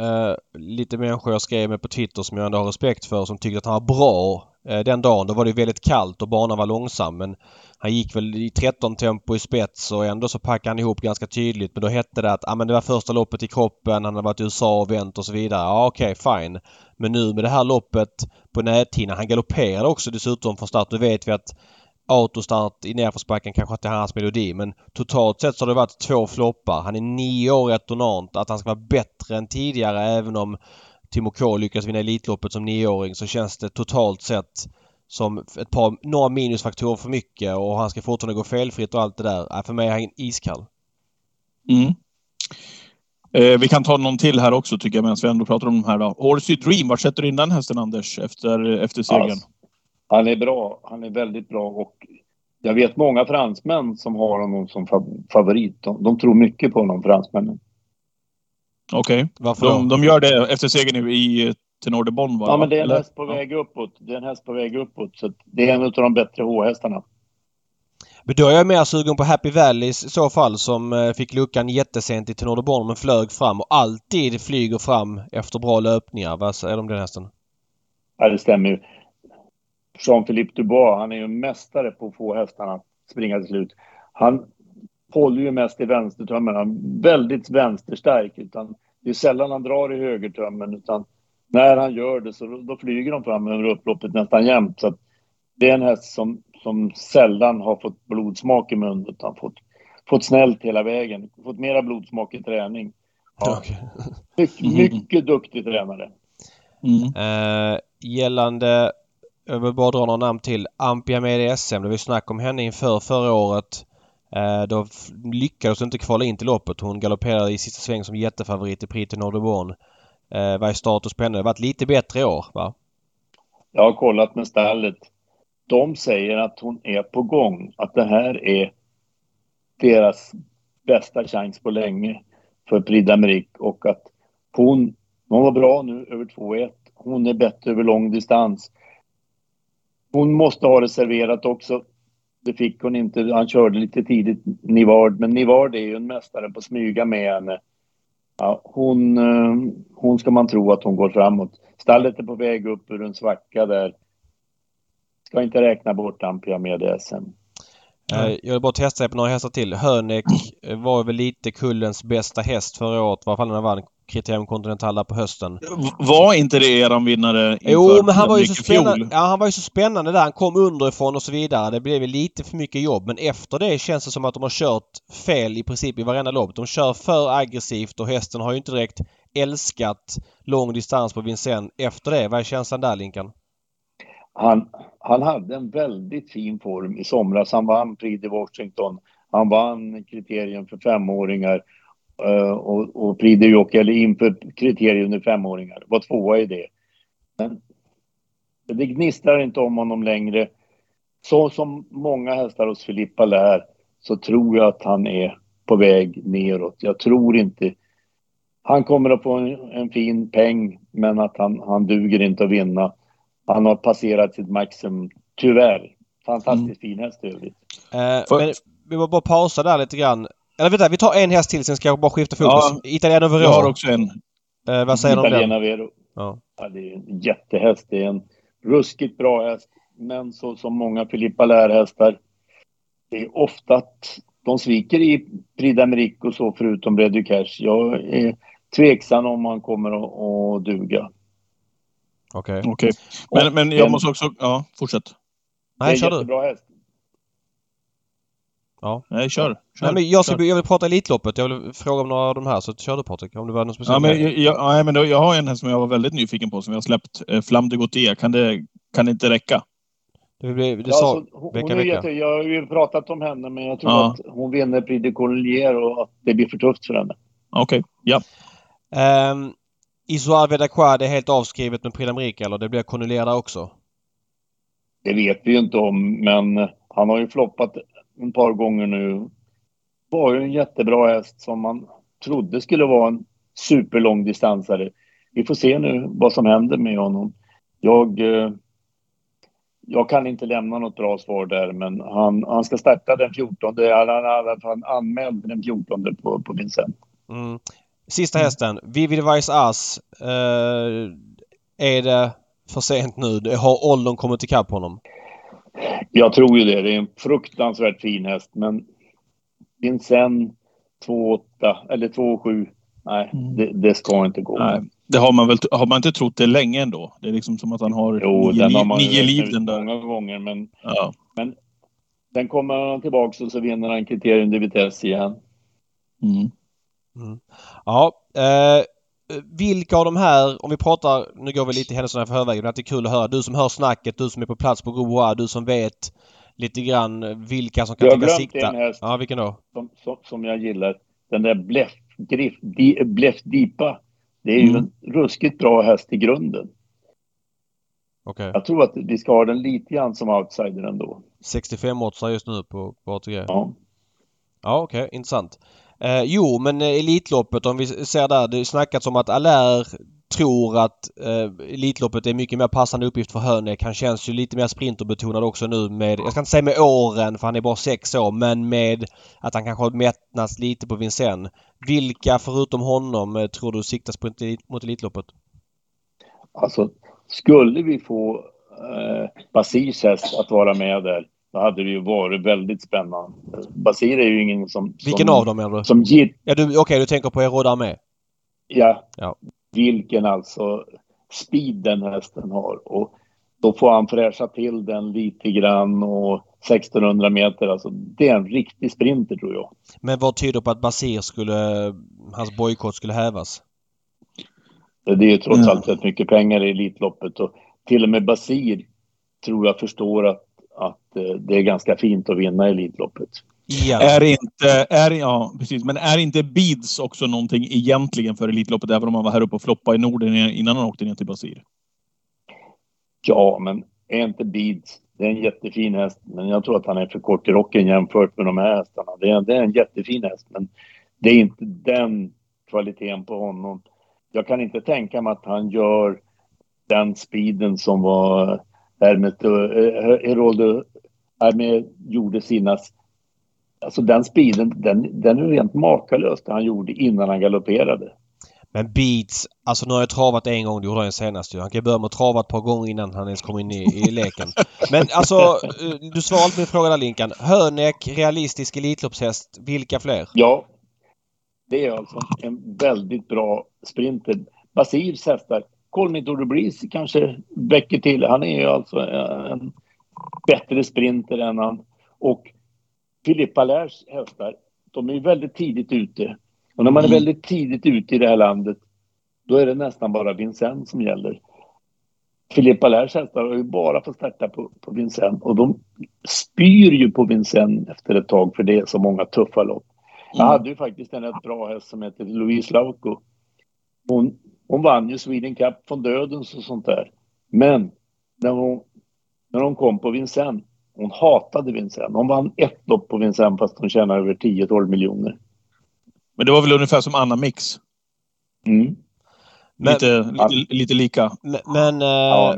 Uh, lite människor jag skrev med på Twitter som jag ändå har respekt för som tyckte att han var bra uh, den dagen. Då var det väldigt kallt och banan var långsam men han gick väl i 13 tempo i spets och ändå så packade han ihop ganska tydligt. Men då hette det att ah, men det var första loppet i kroppen, han hade varit i USA och vänt och så vidare. Ja okej, okay, fine. Men nu med det här loppet på näthinnan, han galopperade också dessutom från start. Då vet vi att autostart i nedförsbacken kanske inte är hans melodi men totalt sett så har det varit två floppar. Han är nio år retornant. Att han ska vara bättre än tidigare även om Timo K lyckas vinna Elitloppet som nioåring så känns det totalt sett som ett par, några minusfaktorer för mycket och han ska fortfarande gå felfritt och allt det där. För mig är han iskall. Mm. Eh, vi kan ta någon till här också tycker jag medan vi ändå pratar om de här då. Horsey Dream, var sätter du in den hästen Anders efter, efter segern? Alltså, han är bra. Han är väldigt bra och jag vet många fransmän som har honom som favorit. De, de tror mycket på honom, fransmännen. Okej. Okay. De, de, gör det efter segern i Tenor de Bon, va? Ja, men det är en häst på väg uppåt. Det är en häst på väg uppåt. Så det är en av de bättre H-hästarna. Men då är jag mer sugen på Happy Valleys i så fall som eh, fick luckan jättesent i Tenor de Bon men flög fram och alltid flyger fram efter bra löpningar. Vad säger du om den hästen? Ja, det stämmer ju. Jean-Philippe Dubois, han är ju mästare på att få hästarna att springa till slut. Han håller ju mest i vänstertömmen. Han är väldigt vänsterstark. Utan det är sällan han drar i högertömmen. Utan när han gör det så då flyger de fram över upploppet nästan jämt. Så det är en häst som, som sällan har fått blodsmak i munnen. Utan fått, fått snällt hela vägen. Fått mera blodsmak i träning. Ja. Okay. [laughs] Mycket, mycket duktig tränare. Mm. Uh, gällande jag vill bara dra några namn till. Ampia med SM. Det var snack om henne inför förra året. Eh, då lyckades hon inte kvala in till loppet. Hon galopperade i sista sväng som jättefavorit i Prix de. Eh, vad är status på henne? Det har varit lite bättre i år, va? Jag har kollat med stallet. De säger att hon är på gång. Att det här är deras bästa chans på länge för Prix d'Amérique och att hon, hon var bra nu över 2-1. Hon är bättre över lång distans. Hon måste ha reserverat också. Det fick hon inte. Han körde lite tidigt Nivard, men Nivard är ju en mästare på att smyga med henne. Ja, hon, eh, hon ska man tro att hon går framåt. Stallet är på väg upp ur en svacka där. Ska inte räkna bort Ampia med SM. Mm. Jag vill bara testa på några hästar till. Hönek var väl lite kullens bästa häst förra året. I alla fall när han vann Kriterium Continental på hösten. Var inte det eran vinnare Jo, men han var ju så spännande. Ja, han var ju så spännande där. Han kom underifrån och så vidare. Det blev lite för mycket jobb. Men efter det känns det som att de har kört fel i princip i varenda lopp. De kör för aggressivt och hästen har ju inte direkt älskat lång distans på Vincennes efter det. Vad är känslan där, Linkan? Han, han hade en väldigt fin form i somras. Han vann Prix i Washington. Han vann kriterium för femåringar och, och Prix de eller inför kriterier under femåringar. Var tvåa i det. Men det gnistrar inte om honom längre. Så som många hästar hos Filippa lär så tror jag att han är på väg neråt. Jag tror inte... Han kommer att få en, en fin peng, men att han, han duger inte att vinna. Han har passerat sitt maximum, tyvärr. Fantastiskt mm. fin häst i övrigt. Uh, men vi var bara pausa där lite grann. Eller vänta, vi tar en häst till sen ska jag bara skifta fokus. Ja, Italiano Vero. Jag har också en. Eh, vad säger du om den? Vero. Ja. ja. det är en jättehäst. Det är en ruskigt bra häst. Men så som många Filippa lärhästar. Det är ofta att de sviker i Prix d'Amérique och så förutom Bredy Cash. Jag är tveksam om han kommer att, att duga. Okej. Okay. okay. Men, men jag måste också... Ja, fortsätt. Nej, det är en jättebra du. häst. Ja. Nej, kör. kör Nej, men jag, ska, jag vill prata Elitloppet. Jag vill fråga om några av de här. Så kör du Patrik. Om det var något speciellt. Ja, men, jag, jag, men då, jag har en här som jag var väldigt nyfiken på som jag har släppt. Eh, Flam de Gautier. Kan det kan det inte räcka? Det, blir, det Ja, sa alltså, hon, vecka, hon är vecka. jätte, jag har ju pratat om henne, men jag tror Ja. att hon vinner Prix de Collier och att det blir för tufft för henne. Okej, ja. Um, Isoar Vedakwa, det är helt avskrivet med Prix d'Amérique eller det blir Cornelia där också? Det vet vi ju inte om, men han har ju floppat ett par gånger nu. Var ju en jättebra häst som man trodde skulle vara en superlång distansare. Vi får se nu vad som händer med honom. Jag, eh, jag kan inte lämna något bra svar där, men han, han ska starta den 14. Han är i alla fall anmäld den 14 på, på Vincent. Mm. Sista hästen, Vivid Vice Ass. eh, är det för sent nu? Har åldern kommit ikapp honom? Jag tror ju det. Det är en fruktansvärt fin häst, men Vincent 2,8 eller 2,7. Nej, Mm. det, det ska inte gå. Nej, det har man väl har man inte trott det länge ändå? Det är liksom som att han har Jo, nio, den har liv, man nio liv den där. många gånger, men Ja. sen kommer han tillbaka och så vinner han kriterium de vitesse igen. Mm. Ja. Eh, vilka av de här, om vi pratar, nu går vi lite händelserna i förväg, men det är kul att höra. Du som hör snacket, du som är på plats på Grobois, du som vet lite grann vilka som kan Jag har tänka glömt sikta. en häst Ja, vilken då? som, som, som jag gillar. Den där Bläff, Griff, di, Bläff Dipa. Det är ju Mm. en ruskigt bra häst i grunden. Okej. Jag tror att vi ska ha den lite grann som outsider ändå. 65 oddsar just nu på, på ATG. Ja. Ja, okej. Intressant. Eh, jo, men eh, Elitloppet om vi ser där. Det snackats om att Allaire tror att eh, Elitloppet är mycket mer passande uppgift för Hönek. Han känns ju lite mer sprinterbetonad också nu med, jag ska inte säga med åren för han är bara sex år, men med att han kanske har mättnats lite på Vincennes. Vilka förutom honom eh, tror du siktas på mot Elitloppet? Alltså, skulle vi få eh, Basirs häst att vara med där, då hade det ju varit väldigt spännande. Basir är ju ingen som... Vilken som, av dem menar du? Som ger, Ja, du Okej, du tänker på Erodar med? ja, Ja. vilken alltså speed den hästen har. Och då får han fräscha till den lite grann och 1600 meter, alltså det är en riktig sprinter tror jag. Men vad tyder på att Basir skulle, hans bojkott skulle hävas? Det är ju trots Ja. allt rätt mycket pengar i Elitloppet och till och med Basir tror jag förstår att, det är ganska fint att vinna Elitloppet. Igen. Är inte, är, ja, precis. Men är inte Beads också någonting egentligen för Elitloppet, även om han var här uppe och floppade i Norden innan han åkte ner till Basir? Ja, men är inte Beads, det är en jättefin häst, men jag tror att han är för kort i rocken jämfört med de här hästarna. Det är, det är en jättefin häst, men det är inte den kvaliteten på honom. Jag kan inte tänka mig att han gör den speeden som var Hermet, eh, Heroldo Hermet gjorde sina... Alltså den speeden, den, den är rent makalös det han gjorde innan han galopperade. Men Beats, alltså nu har jag travat en gång, det gjorde han senast ju. Han kan börja med att trava ett par gånger innan han ens kommer in i, i leken. Men alltså, eh, du svarade på min fråga där Linkan. Hönek, realistisk Elitloppshäst. Vilka fler? Ja, det är alltså en väldigt bra sprinter. Basirs hästar, de Breeze kanske väcker till. Han är ju alltså en bättre sprinter än han. Och Philippe Allaires hästar, de är ju väldigt tidigt ute. Och när man är Mm. väldigt tidigt ute i det här landet, då är det nästan bara Vincennes som gäller. Philippe Allaires hästar har ju bara fått starta på, på Vincennes och de spyr ju på Vincennes efter ett tag för det är så många tuffa lopp. Jag hade ju faktiskt en rätt bra häst som heter Louise Lauko. Hon, hon vann ju Sweden Cup från Dödens och sånt där. Men när hon, när hon kom på Vincennes, hon hatade Vincennes. Hon vann ett lopp på Vincennes fast hon tjänade över 10-12 miljoner. Men det var väl ungefär som Anna Mix? Mm. Men, Lite, lite, lite lika. men, men eh, Ja,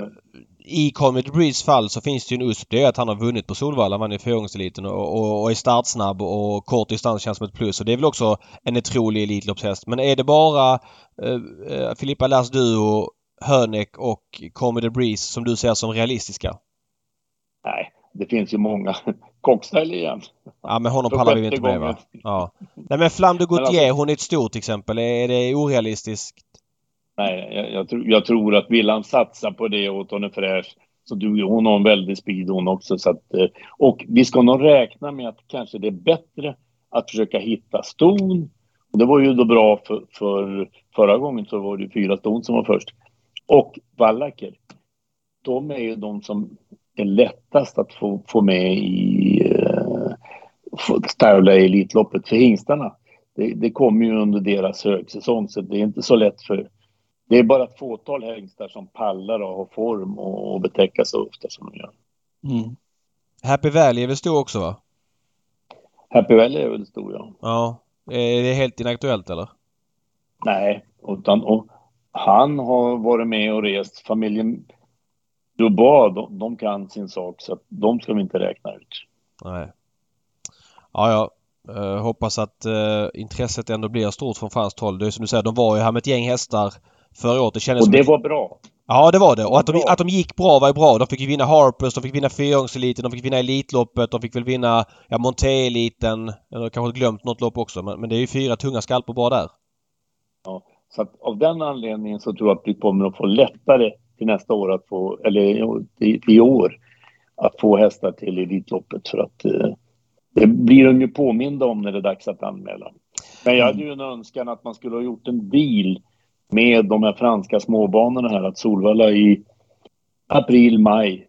i Comedy Breeze fall så finns det ju en USP. Det är att han har vunnit på Solvalla. Han vann i fyraåringseliten och, och, och är startsnabb och kort distans känns som ett plus. Och det är väl också en otrolig Elitloppshäst. Men är det bara eh, eh, Filippa Lars Duo, Hönek och Comedy Breeze som du ser som realistiska? Nej, det finns ju många. [laughs] Cockstyle igen. Ja men honom pallar vi inte med va? Ja. Nej men Flam de Men Gautier, alltså- hon är ett stort exempel. Är det orealistiskt? Nej, jag, jag, tror, jag tror att vill han satsa på det och hon är fräsch så du, hon har en väldig speed hon också. Så att, eh, och vi ska nog räkna med att kanske det är bättre att försöka hitta ston. Och det var ju då bra för, för förra gången så var det fyra ston som var först. Och vallacker. de är ju de som är lättast att få, få med i eh, tävla i Elitloppet för hingstarna. Det, det kommer ju under deras högsäsong så det är inte så lätt för det är bara ett fåtal hängstar som pallar och har form och, och betäcka så ofta som de gör. Mm. Happy Valley är väl stor också va? Happy Valley är väl stor ja. Ja. Är det helt inaktuellt eller? Nej, utan och han har varit med och rest. Familjen Dubois, de, de kan sin sak så att de ska vi inte räkna ut. Nej. Ja, ja. Uh, hoppas att uh, intresset ändå blir stort från franskt håll. Det är som du säger, de var ju här med ett gäng hästar förra året. Det kändes och det som var bra. Ja, det var det. Och att de, att de gick bra var ju bra. De fick ju vinna Harpers, de fick vinna Fyrgångseliten, de fick vinna Elitloppet, de fick väl vinna ja, Monté-eliten. Eller kanske glömt något lopp också. Men, men det är ju fyra tunga skalpor bara där. Ja, så att av den anledningen så tror jag att vi kommer att få lättare till nästa år att få, eller i, år, att få hästar till Elitloppet för att eh, det blir de ju påminda om när det är dags att anmäla. Men jag hade ju en önskan att man skulle ha gjort en deal med de här franska småbanorna här, att Solvalla i april, maj,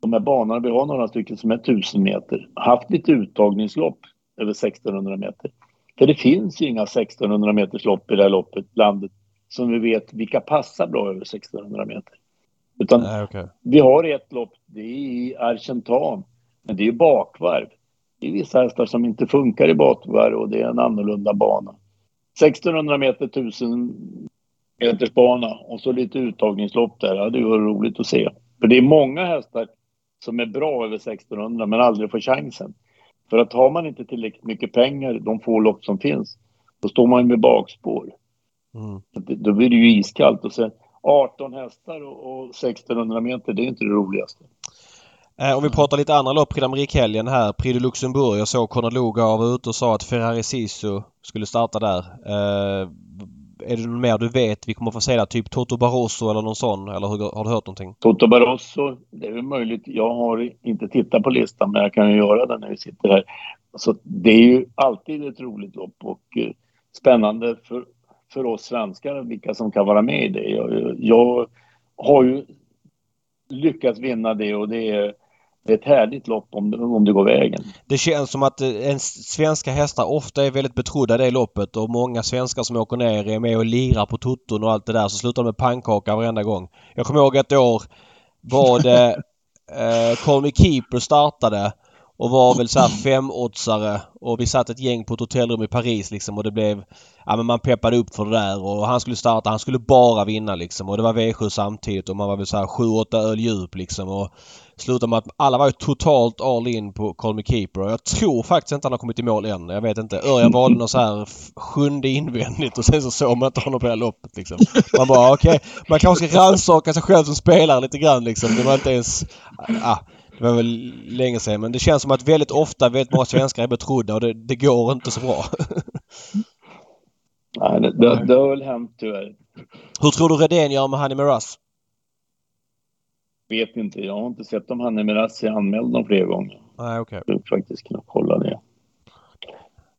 de här banorna, vi har några stycken som är 1000 meter, haft lite uttagningslopp över 1600 meter. För det finns ju inga 1600 meters lopp i det här loppet, landet, som vi vet vilka passar bra över 1600 meter. Utan Nej, okay. vi har ett lopp, det är i Argentan, men det är bakvarv. Det är vissa hästar som inte funkar i bakvarv och det är en annorlunda bana. 1600 meter, 1000 meters bana och så lite uttagningslopp där. Ja, det var roligt att se. För det är många hästar som är bra över 1600 men aldrig får chansen. För att har man inte tillräckligt mycket pengar, de få lopp som finns, då står man med bakspår. Mm. Då blir det ju iskallt och sen 18 hästar och, och 1600 meter, det är inte det roligaste. Eh, om vi pratar lite andra lopp, Prix d'Amérique-helgen här. Prix de Luxemburg. Jag såg Conor Lugauer var ute och sa att Ferrari Sisu skulle starta där. Eh, är det något mer du vet vi kommer få se där? Typ Toto Barroso eller någon sån? Eller hur, har du hört någonting? Toto Barroso, det är väl möjligt. Jag har inte tittat på listan men jag kan ju göra det när vi sitter här. Så det är ju alltid ett roligt lopp och eh, spännande för, för oss svenskar vilka som kan vara med i det. Jag, jag har ju lyckats vinna det och det är det är ett härligt lopp om, om det går vägen. Det känns som att eh, en svenska hästar ofta är väldigt betrodda i det loppet och många svenskar som åker ner är med och lirar på toton och allt det där så slutar de med pannkaka varenda gång. Jag kommer ihåg ett år var det [laughs] eh, Call Me Keeper startade och var väl såhär [clears throat] femoddssare och vi satt ett gäng på ett hotellrum i Paris liksom och det blev... Ja men man peppade upp för det där och han skulle starta, han skulle bara vinna liksom och det var V7 samtidigt och man var väl såhär 7-8 öl djup liksom och slutade med att alla var ju totalt all in på Call Me Keeper och jag tror faktiskt inte han har kommit i mål än. Jag vet inte. Örjan [clears throat] valde någon så här sjunde invändigt och sen så såg man inte honom på här loppet liksom. Man bara okej, okay, man kanske ska [laughs] rannsaka sig själv som spelare lite grann liksom. Det var inte ens... Ah, det var väl länge sedan men det känns som att väldigt ofta väldigt många svenskar är betrodda och det, det går inte så bra. [laughs] Nej, det, det, det har väl hänt tyvärr. Hur tror du Redén gör med Honey Miraz? Vet inte. Jag har inte sett om Honey Miraz är anmäld någon fler gånger. Nej, okej. Okay. Jag faktiskt kunna kolla det.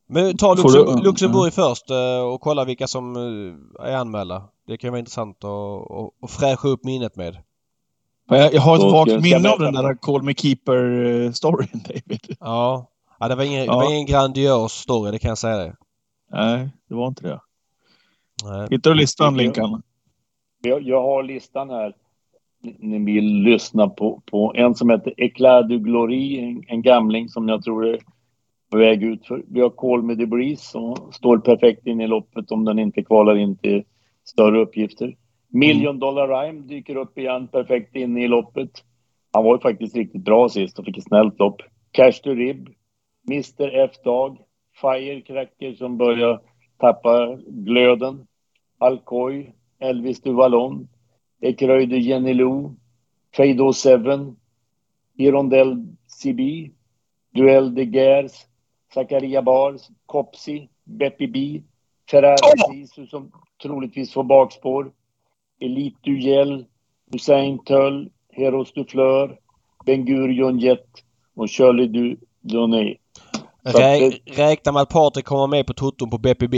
Men ta Luxem du... Luxemburg mm. först eh, och kolla vilka som eh, är anmälda. Det kan vara intressant att, att fräscha upp minnet med. Jag, jag har ett vagt minne av den där Call Me Keeper-storyn, [laughs] David. Ja. ja, det var ingen, ja. Det var ingen grandios story, det kan jag säga dig. Nej, det var inte det. Nej. Hittar du listan, Linkan? Jag, jag har listan här. Ni vill lyssna på, på en som heter Eclat du Glory, en, en gamling som jag tror är på väg ut för. Vi har Call Me Debris som står perfekt in i loppet om den inte kvalar in till större uppgifter. Million Dollar Rhyme dyker upp igen perfekt inne i loppet. Han var ju faktiskt riktigt bra sist och fick ett snällt lopp. Cash to Rib, Mr F-Dag, Firecracker som börjar tappa glöden. Alcoy, Elvis du Vallon, Ecreuil de Genilou, Fado Seven, Hirondelle CB, Duell de Gers, Zakaria Bars, Copsy, Beppy B, Ferrari oh! som troligtvis får bakspår. Elite Duell, Hussein Tull, Heros du Fleur, Ben Gurion Jet och Shirley du Donay. Rä räkna med att Patrik kommer med på toton på BPB.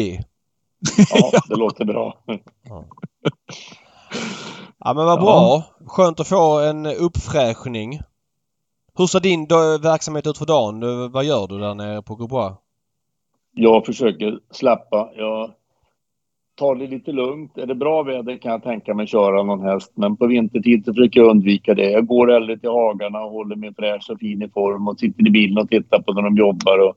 Ja, det låter bra. Ja. Ja men vad bra. Skönt att få en uppfräschning. Hur ser din verksamhet ut för dagen? Vad gör du där nere på Gaubois? Jag försöker slappa. Jag tar det lite lugnt. Är det bra väder kan jag tänka mig köra någon häst. Men på vintertid så försöker jag undvika det. Jag går hellre till hagarna och håller mig fräsch och fin i form och sitter i bilen och tittar på när de jobbar och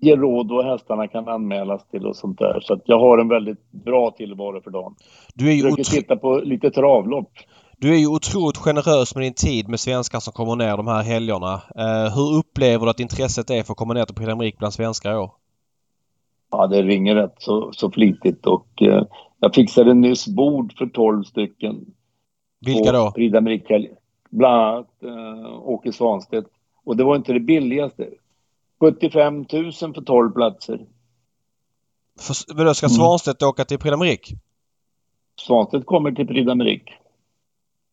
ger råd och hästarna kan anmälas till och sånt där. Så att jag har en väldigt bra tillvaro för dagen. Du är ju Jag försöker titta på lite travlopp. Du är ju otroligt generös med din tid med svenskar som kommer ner de här helgerna. Eh, hur upplever du att intresset är för att komma ner till Prix bland svenskar i år? Ja, det ringer rätt så, så flitigt och eh, jag fixade nyss bord för 12 stycken. Vilka då? Prix d'Amérique. Bland annat eh, Åke Svanstedt. Och det var inte det billigaste. 75 000 för 12 platser. För, vadå, ska Svanstedt åka till Prix d'Amérique? Svanstedt kommer till Prix d'Amérique.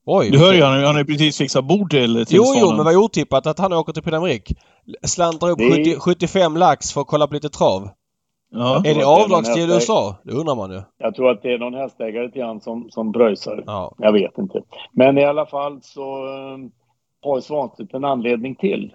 Oj! Du hör ju, han, har ju precis fixat bord till, till Jo, jo, men vad otippat att han åker till Prix d'Amérique. Slantar upp Det är- 70, 75 lax för att kolla på lite trav. Ja. Är det avdragsgill i. USA? Det undrar man ju. Jag tror att det är någon hästägare till han som, som pröjsar. Ja. Jag vet inte. Men i alla fall så eh, har Svanstedt en anledning till.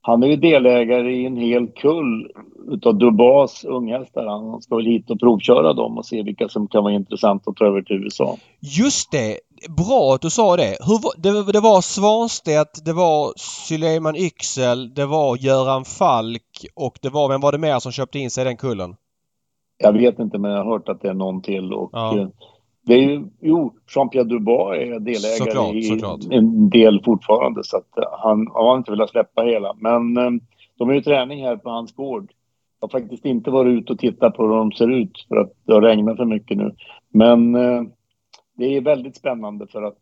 Han är ju delägare i en hel kull utav Dubas unghästar. Han ska väl hit och provköra dem och se vilka som kan vara intressant att ta över till USA. Just det! Bra att du sa det. Hur, det, det var Svanstedt, det var Suleiman Yxel, det var Göran Falk och det var, vem var det mer som köpte in sig i den kullen? Jag vet inte men jag har hört att det är någon till. Och, Ja. eh, det är ju, jo, Jean-Pierre Dubois är delägare Såklart, i såklart. en del fortfarande. Så att eh, han har inte velat släppa hela. Men eh, de är ju träning här på hans gård. Jag har faktiskt inte varit ute och tittat på hur de ser ut för att det har regnat för mycket nu. Men det är väldigt spännande för att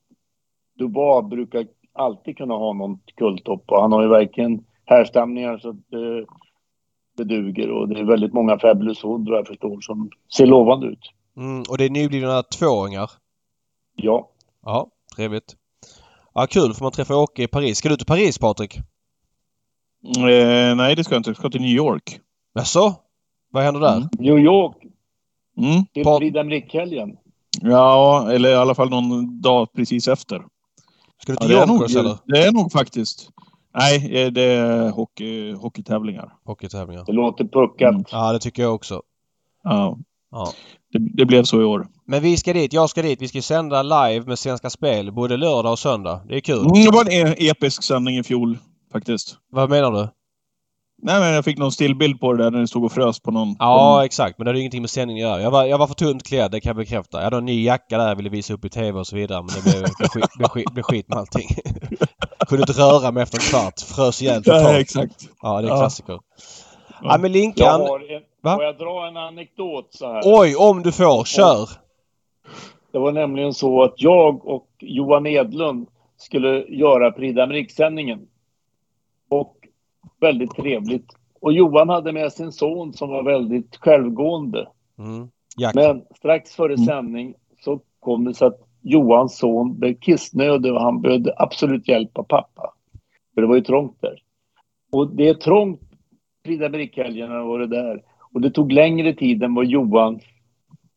Dubois brukar alltid kunna ha någon kulltopp och han har ju verkligen härstamningar så att eh, det duger och det är väldigt många Fabulous Hood vad jag förstår som ser lovande ut. Mm, och det är nyblivna tvååringar. Ja, Ja, trevligt. Ja, kul får man träffa Åke i Paris. Ska du till Paris Patrik? Eh, nej, det ska jag inte. Jag ska till New York. Jaså? Vad händer där? Mm. New York Mm. till Prix d'Amérique-helgen. Ja, eller i alla fall någon dag precis efter. Ska du Ja, till det, är nog, eller? det är nog faktiskt. Nej, eh, det är hockey, hockeytävlingar. Hockeytävlingar. Det låter puckat. Mm. Ja, det tycker jag också. Ja. Ja. Det, det blev så i år. Men vi ska dit. Jag ska dit. Vi ska sända live med Svenska Spel både lördag och söndag. Det är kul. Mm, det var en e- episk sändning i fjol faktiskt. Vad menar du? Nej, men jag fick någon stillbild på det där när det stod och frös på någon... Ja, exakt. Men det hade ju ingenting med sändningen att göra. Jag var, jag var för tunt klädd, det kan jag bekräfta. Jag hade en ny jacka där jag ville visa upp i TV och så vidare. Men det blev, blev, skit, blev, skit, blev skit med allting. [laughs] Kunde inte röra mig efter en kvart. Frös ihjäl Ja, totalt. exakt. Ja, det är Ja. klassiker. Ja, men Jag Linkan. en, Va? får jag dra en anekdot så här? Oj, om du får. Kör! Det var nämligen så att jag och Johan Edlund skulle göra Prix d'Amérique-sändningen. Och väldigt trevligt. Och Johan hade med sin son som var väldigt självgående. Mm. Men strax före Mm. sändning så kom det så att Johans son blev kissnödig och han behövde absolut hjälp av pappa. För det var ju trångt där. Och det är trångt Prix d'Amérique-helgerna var det där. Och det tog längre tid än vad Johan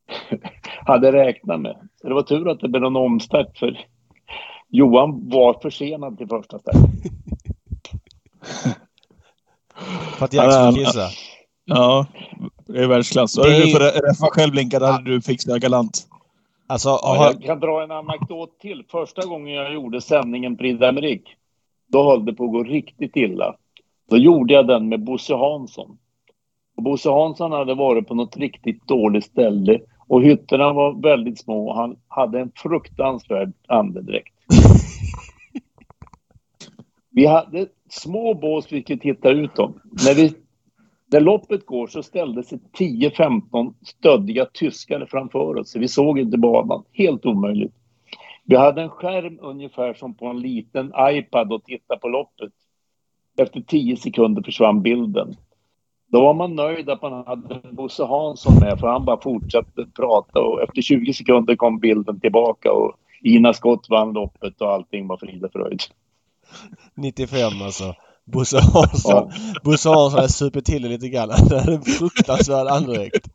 [laughs] hade räknat med. Så det var tur att det blev någon omstart för Johan var försenad till första start. [laughs] För att Jack skulle Ja, kissa. Ja, det är världsklass. Det är får räffa själv Linka, det hade du fixat galant. Alltså, Ja, har, jag kan dra en anekdot till. Första gången jag gjorde sändningen Prix d'Amérique, då höll det på att gå riktigt illa. Då gjorde jag den med Bosse Hansson. Och Bosse Hansson hade varit på något riktigt dåligt ställe och hytterna var väldigt små och han hade en fruktansvärd andedräkt. [laughs] Vi hade små bås vi kunde titta ut dem. När, vi, när loppet går så ställde sig 10-15 stöddiga tyskar framför oss. Så vi såg inte banan. Helt omöjligt. Vi hade en skärm ungefär som på en liten iPad och titta på loppet. Efter 10 sekunder försvann bilden. Då var man nöjd att man hade Bosse Hansson med för han bara fortsatte prata och efter 20 sekunder kom bilden tillbaka och Ina Skott vann loppet och allting var frid och fröjd. 95 alltså. Bosse Hansson. Bosse Hansson hade supit till det lite grann. Han hade en fruktansvärd andedräkt.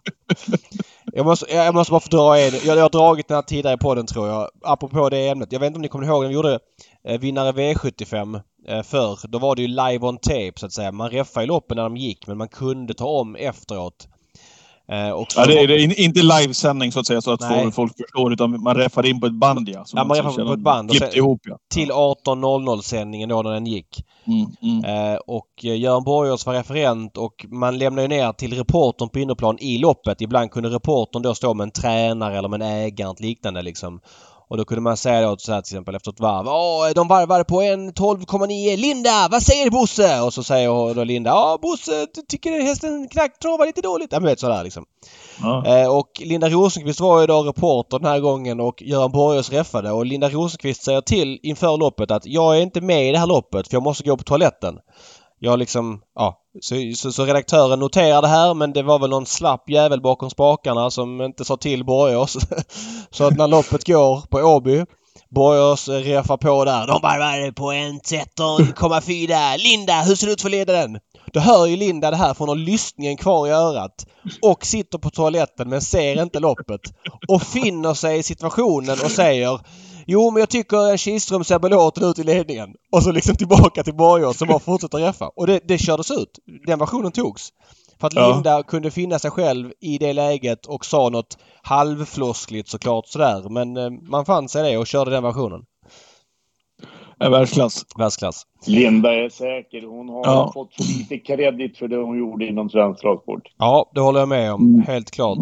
Jag måste, jag måste bara få dra en. Jag, jag har dragit den här tidigare i podden tror jag. Apropå det ämnet. Jag vet inte om ni kommer ihåg när vi gjorde eh, vinnare V75 eh, förr. Då var det ju live on tape så att säga. Man reffade i loppen när de gick men man kunde ta om efteråt. Eh, och ja, det är, det är inte livesändning så att säga så att Nej. folk förstår utan man räffar in på ett band ja. ja man räffar på ett band. Klippt ihop ja. Till 18.00 sändningen då när den gick. Mm, mm. Eh, och eh, Göran Borgers var referent och man lämnade ner till reportern på innerplan i loppet. Ibland kunde reportern då stå med en tränare eller med en ägare och liknande liksom. Och då kunde man säga då så här till exempel efter ett varv. Åh, de varvade på en 12,9. Linda, vad säger du Bosse? Och så säger då Linda. Ja Bosse, tycker hästen knack travar lite dåligt. Ja men vet sådär liksom. Ja. Eh, och Linda Rosenqvist var ju då reporter den här gången och Göran Borgers räffade. Och Linda Rosenqvist säger till inför loppet att jag är inte med i det här loppet för jag måste gå på toaletten. Jag liksom, ja. Så, så, så, redaktören noterar det här men det var väl någon slapp jävel bakom spakarna som inte sa till Borgås. [laughs] så att när loppet går på Åby Borgås refar på där. De bara på en 13,4. Linda, hur ser det ut för ledaren? Då hör ju Linda det här för hon har lyssningen kvar i örat och sitter på toaletten men ser inte loppet och finner sig i situationen och säger Jo, men jag tycker Kihlström ser belåten ut i ledningen. Och så liksom tillbaka till Borgård som bara fortsätter räffa. Och det, det kördes ut. Den versionen togs. För att ja. Linda kunde finna sig själv i det läget och sa något halvfloskligt såklart sådär. Men eh, man fann sig det och körde den versionen. Ja, världsklass. Världsklass. Linda är säker. Hon har ja. fått för lite kredit för det hon gjorde inom svensk travsport. Ja, det håller jag med om. Mm. Helt klart.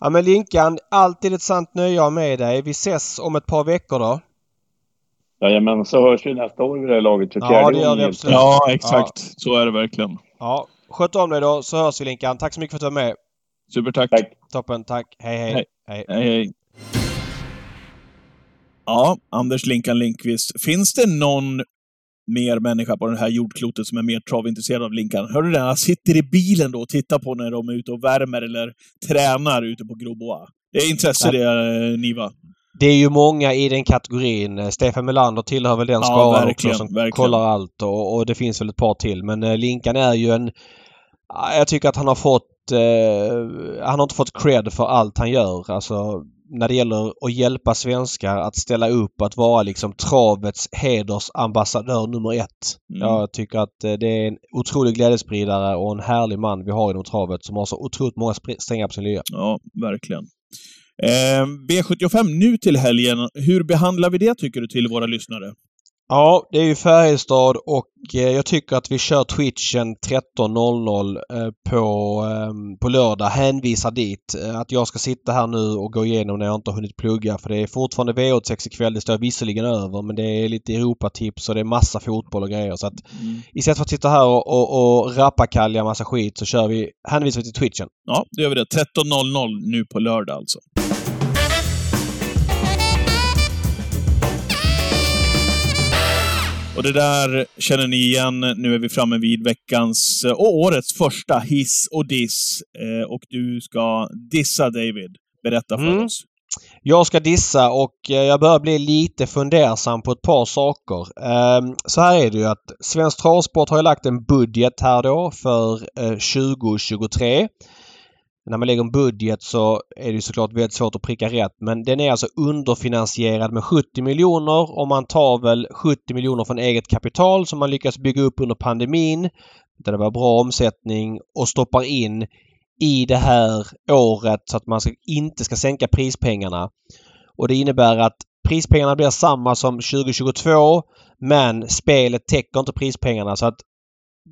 Ja men Linkan, alltid ett sant nöje att med dig. Vi ses om ett par veckor då. Jajamän, så hörs vi nästa år vid det här laget för Ja, det gör vi absolut. Ja, exakt. Ja. Så är det verkligen. Ja, sköt om dig då så hörs vi Linkan. Tack så mycket för att du var med. Supertack. Tack. Toppen, tack. Hej, hej. Hej, hej. hej, hej. Ja, Anders Linkan Linkvist. Finns det någon mer människa på det här jordklotet som är mer travintresserad av Linkan. Hör du det? Han sitter i bilen då och tittar på när de är ute och värmer eller tränar ute på Grobois. Det är intresse det, eh, Niva. Det är ju många i den kategorin. Stefan Melander tillhör väl den skaran också som verkligen. kollar allt och, och, det finns väl ett par till. Men eh, Linkan är ju en... Jag tycker att han har fått... Eh, han har inte fått cred för allt han gör. Alltså när det gäller att hjälpa svenskar att ställa upp att vara liksom travets hedersambassadör nummer ett. Mm. Jag tycker att eh, det är en otrolig glädjespridare och en härlig man vi har inom travet som har så otroligt många strängar på sin lya. Ja, verkligen. Eh, V75 nu till helgen. Hur behandlar vi det tycker du till våra lyssnare? Ja, det är ju Färjestad och eh, jag tycker att vi kör Twitchen 13.00 eh, på, ehm, på lördag. Hänvisar dit. Eh, att jag ska sitta här nu och gå igenom när jag inte har hunnit plugga för det är fortfarande V86 ikväll. Det står visserligen över men det är lite Europatips och det är massa fotboll och grejer. Så att mm. istället för att sitta här och, och, och rappakalja massa skit så kör vi, hänvisar vi till Twitchen. Ja, det gör vi det. 13.00 nu på lördag alltså. Det där känner ni igen. Nu är vi framme vid veckans och årets första hiss och diss. Eh, och du ska dissa David. Berätta för mm. oss. Jag ska dissa och eh, jag börjar bli lite fundersam på ett par saker. Ehm, så här är det ju att Svensk Travsport har lagt en budget här då för 2023 eh, när man lägger en budget så är det såklart väldigt svårt att pricka rätt men den är alltså underfinansierad med 70 miljoner och man tar väl 70 miljoner från eget kapital som man lyckas bygga upp under pandemin där det var bra omsättning och stoppar in i det här året så att man ska, inte ska sänka prispengarna. Och det innebär att prispengarna blir samma som 2022 men spelet täcker inte prispengarna så att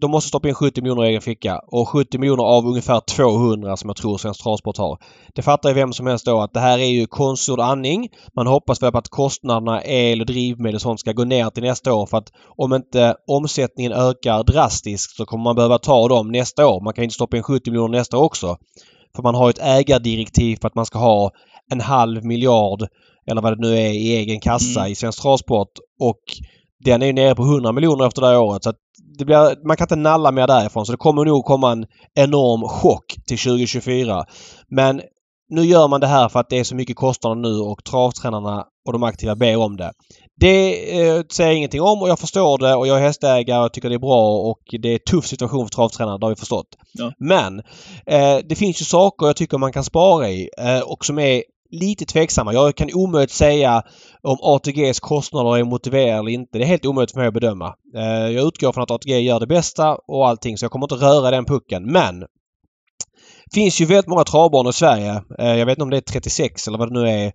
de måste stoppa in 70 miljoner i egen ficka och 70 miljoner av ungefär 200 som jag tror Svensk Travsport har. Det fattar ju vem som helst då att det här är ju konstgjord andning. Man hoppas väl på att kostnaderna el och drivmedel och sånt ska gå ner till nästa år för att om inte omsättningen ökar drastiskt så kommer man behöva ta dem nästa år. Man kan inte stoppa in 70 miljoner nästa år också. För man har ett ägardirektiv för att man ska ha en halv miljard eller vad det nu är i egen kassa mm. i Svensk Travsport och den är ju nere på 100 miljoner efter det här året. Så det blir, man kan inte nalla mer därifrån så det kommer nog komma en enorm chock till 2024. Men nu gör man det här för att det är så mycket kostnader nu och travtränarna och de aktiva ber om det. Det eh, säger jag ingenting om och jag förstår det och jag är hästägare och tycker det är bra och det är en tuff situation för travtränare, det har vi förstått. Ja. Men eh, det finns ju saker jag tycker man kan spara i eh, och som är lite tveksamma. Jag kan omöjligt säga om ATGs kostnader är motiverade eller inte. Det är helt omöjligt för mig att bedöma. Eh, jag utgår från att ATG gör det bästa och allting så jag kommer inte röra den pucken. Men finns ju väldigt många travbanor i Sverige. Eh, jag vet inte om det är 36 eller vad det nu är.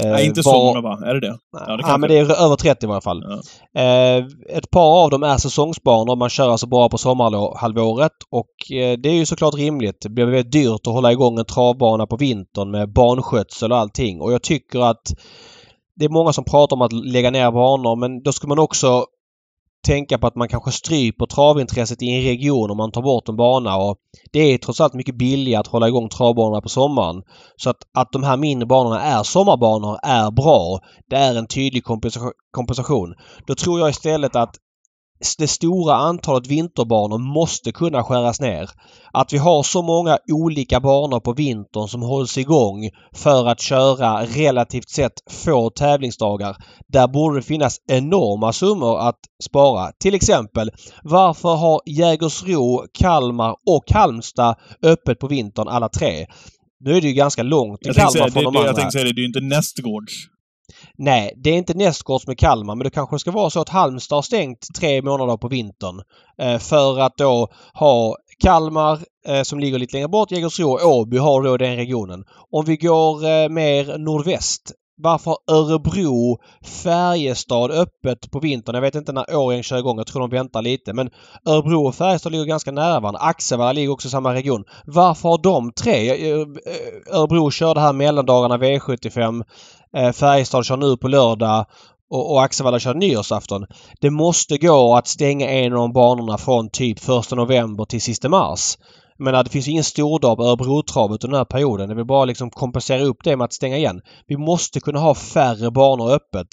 Eh, Nej, inte var- så många va? Är det det? Ja, det ja, men det är över 30 i varje fall. Ja. Eh, ett par av dem är säsongsbanor. Man kör alltså bara på sommarhalvåret och det är ju såklart rimligt. Det blir väldigt dyrt att hålla igång en travbana på vintern med banskötsel och allting. Och jag tycker att det är många som pratar om att lägga ner banor men då ska man också tänka på att man kanske stryper travintresset i en region om man tar bort en bana. Och det är trots allt mycket billigare att hålla igång travbanorna på sommaren. Så att, att de här mindre banorna är sommarbanor är bra. Det är en tydlig kompensa- kompensation. Då tror jag istället att det stora antalet vinterbanor måste kunna skäras ner. Att vi har så många olika banor på vintern som hålls igång för att köra relativt sett få tävlingsdagar. Där borde det finnas enorma summor att spara. Till exempel, varför har Jägersro, Kalmar och Halmstad öppet på vintern alla tre? Nu är det ju ganska långt till tänkte säga, Kalmar från det, de det, jag andra. tänkte säga det, det är ju inte nästgårds. Nej, det är inte nästgårds med Kalmar men det kanske ska vara så att Halmstad har stängt tre månader på vintern. Eh, för att då ha Kalmar eh, som ligger lite längre bort, Jägersro och Åby har då den regionen. Om vi går eh, mer nordväst. Varför har Örebro, Färjestad öppet på vintern? Jag vet inte när Årjäng kör igång. Jag tror de väntar lite. Men Örebro och Färjestad ligger ganska nära varandra. Axevalla ligger också i samma region. Varför har de tre? Eh, eh, Örebro körde här mellandagarna V75. Eh, Färjestad kör nu på lördag och, och Axevalla kör nyårsafton. Det måste gå att stänga en av de banorna från typ 1 november till sista mars. Menar, det finns ingen stordag på Örebrotravet under den här perioden. Det vill bara liksom kompensera upp det med att stänga igen. Vi måste kunna ha färre banor öppet.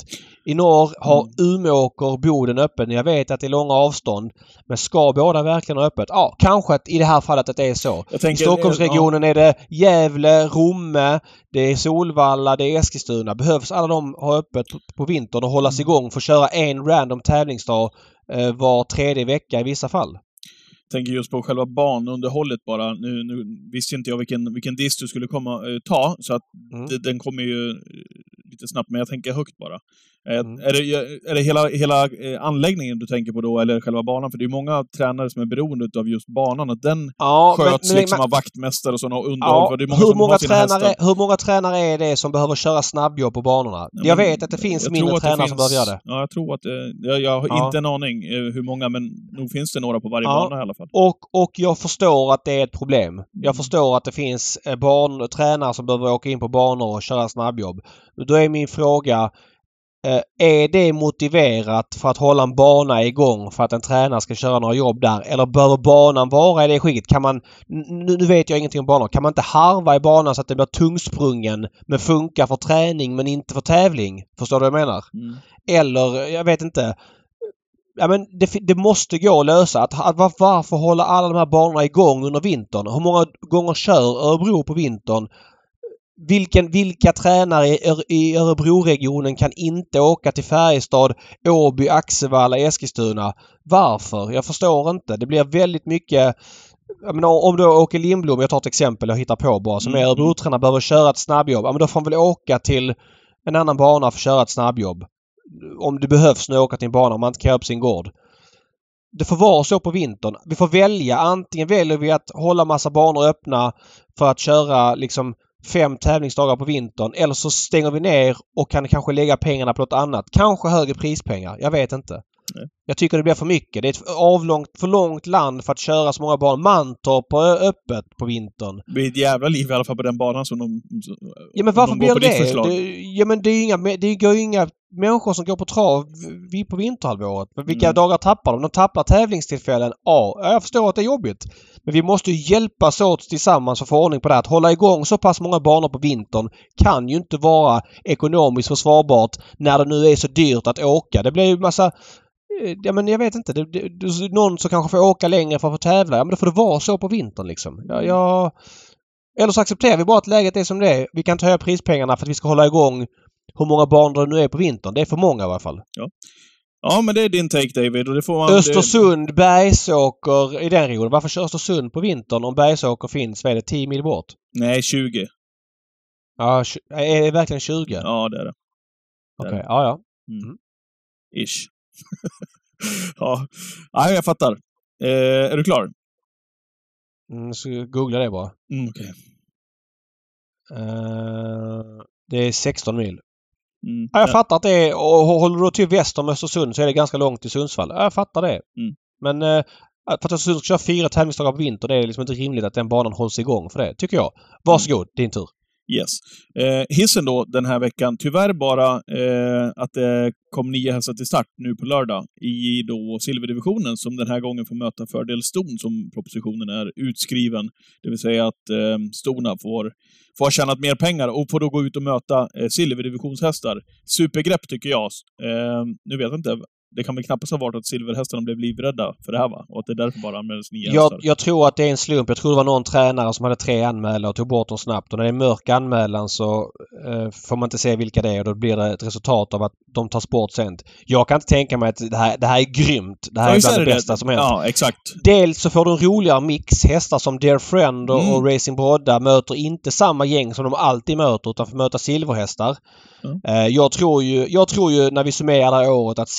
I norr har Umeåker, Boden öppet. Jag vet att det är långa avstånd. Men ska båda verkligen ha öppet? Ja, kanske att i det här fallet att det är så. I Stockholmsregionen är det Gävle, Romme, det är Solvalla, det är Eskilstuna. Behövs alla de ha öppet på, på vintern och hållas Mm. igång för att köra en random tävlingsdag eh, var tredje vecka i vissa fall. Tänker just på själva banunderhållet bara. Nu, nu visste inte jag vilken, vilken diss du skulle komma eh, ta, så att Mm. det, den kommer ju eh, lite snabbt, men jag tänker högt bara. Eh, Mm. Är det, är det hela, hela eh, anläggningen du tänker på då, eller själva banan? För det är många tränare som är beroende av just banan, att den Ja, sköts liksom man- av vaktmästare och sådana och underhåll. Ja, många hur, som många tränare, hur många tränare är det som behöver köra snabbjobb på banorna? Ja, jag men vet att det finns mindre tränare som finns- behöver göra det. Ja, jag tror att. Jag, jag har Ja. inte en aning eh, hur många, men nog finns det några på varje Ja. bana i alla fall. Och, och jag förstår att det är ett problem. Mm. Jag förstår att det finns eh, barn, tränare som behöver åka in på banor och köra snabbjobb. Då är min fråga eh, är det motiverat för att hålla en bana igång för att en tränare ska köra några jobb där? Eller behöver banan vara i det skicket? Kan man, nu, vet jag ingenting om banor. Kan man inte harva i banan så att det blir tungsprungen men funkar för träning men inte för tävling? Förstår du vad jag menar? Mm. Eller, jag vet inte. Ja, men det, det måste gå att lösa. Att, att, var- varför hålla alla de här banorna igång under vintern? Hur många gånger kör Örebro på vintern? Vilken, vilka tränare i, Ör- i Örebroregionen kan inte åka till Färjestad, Åby, Axevalla, Eskilstuna? Varför? Jag förstår inte. Det blir väldigt mycket jag menar, om då Åke Lindblom, jag tar ett exempel jag hittar på bara, som är Mm. Örebrotränare behöver köra ett snabbjobb. Ja, men då får han väl åka till en annan bana för att köra ett snabbjobb. Om det behövs jag åker till en bana om man inte kan göra upp sin gård. Det får vara så på vintern. Vi får välja. Antingen väljer vi att hålla massa banor öppna för att köra liksom fem tävlingsdagar på vintern. Eller så stänger vi ner och kan kanske lägga pengarna på något annat. Kanske högre prispengar. Jag vet inte. Nej. Jag tycker det blir för mycket. Det är ett avlångt, för långt land för att köra så många banor. Mantorp är öppet på vintern. Det blir ett jävla liv i alla fall på den banan som de... Ja men varför de blir på det det? Ja men det är ju inga, det går inga människor som går på trav på vinterhalvåret. Vilka Mm. dagar tappar de? De tappar tävlingstillfällen. Ja, jag förstår att det är jobbigt. Men vi måste ju hjälpas åt tillsammans för att få ordning på det. Att hålla igång så pass många banor på vintern kan ju inte vara ekonomiskt försvarbart när det nu är så dyrt att åka. Det blir ju massa Ja men jag vet inte. Det, det, det, någon som kanske får åka längre för att få tävla. Ja men då får det vara så på vintern liksom. Jag, jag, eller så accepterar vi bara att läget är som det är. Vi kan inte höja prispengarna för att vi ska hålla igång hur många banor det nu är på vintern. Det är för många i alla fall. Ja, men det är din take David och det får man... Östersund, Bergsåker i den regionen. Varför kör Östersund på vintern om Bergsåker finns, vad är det, 10 mil bort? Det, nej, 20. Ja, är det verkligen 20? Ja, det är det. Okej, ja ja. Ish. [laughs] ja. ja, jag fattar. Eh, är du klar? Mm, så googla det bara. Mm, okej. Eh, det är 16 mil. Mm. Ja, jag fattar att det är... Och håller du till väster om Östersund så är det ganska långt till Sundsvall. Ja, jag fattar det. Mm. Men eh, för att Östersund ska köra fyra tävlingsdagar på vinter, det är liksom inte rimligt att den banan hålls igång för det, tycker jag. Varsågod, din tur. Yes. Eh, hissen då den här veckan, tyvärr bara eh, att det kom nio hästar till start nu på lördag i då silverdivisionen som den här gången får möta fördel Ston som propositionen är utskriven. Det vill säga att eh, Stona får, får ha tjänat mer pengar och får då gå ut och möta eh, silverdivisionshästar. Supergrepp tycker jag. Eh, nu vet jag inte, det kan väl knappast ha varit att silverhästarna blev livrädda för det här va? Och att det därför bara anmäldes nio Jag, hästar. jag tror att det är en slump. Jag tror det var någon tränare som hade tre anmälare och tog bort dem snabbt. Och när det är mörk anmälan så eh, får man inte se vilka det är och då blir det ett resultat av att de tas bort sent. Jag kan inte tänka mig att det här, det här är grymt. Det här Ja, är bland det det bästa som helst. Ja, exakt. Dels så får du en roligare mix. Hästar som Dear Friend och, Mm. och Racing Brodda möter inte samma gäng som de alltid möter utan får möta silverhästar. Mm. Eh, jag, tror ju, jag tror ju när vi summerar det här året att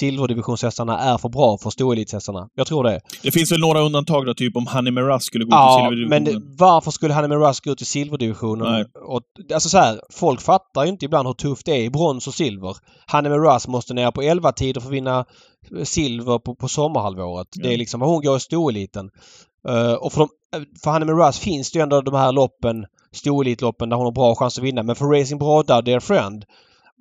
silverdivisionshästarna är för bra för storelitshästarna. Jag tror det. Det finns väl några undantag då, typ om Honey Miraz skulle gå Ja, till men silverdivisionen. varför skulle Hanne Russ gå till silverdivisionen? Nej. Och, alltså så här, folk fattar ju inte ibland hur tufft det är i brons och silver. Hanne Russ måste ner på 11 tider för att vinna eh, silver på, på sommarhalvåret. Ja. Det är liksom hon går i storeliten. Uh, och för, de, för Hanne Russ finns det ju ändå de här loppen, storelitloppen där hon har bra chans att vinna. Men för Racing Brodda och Dear Friend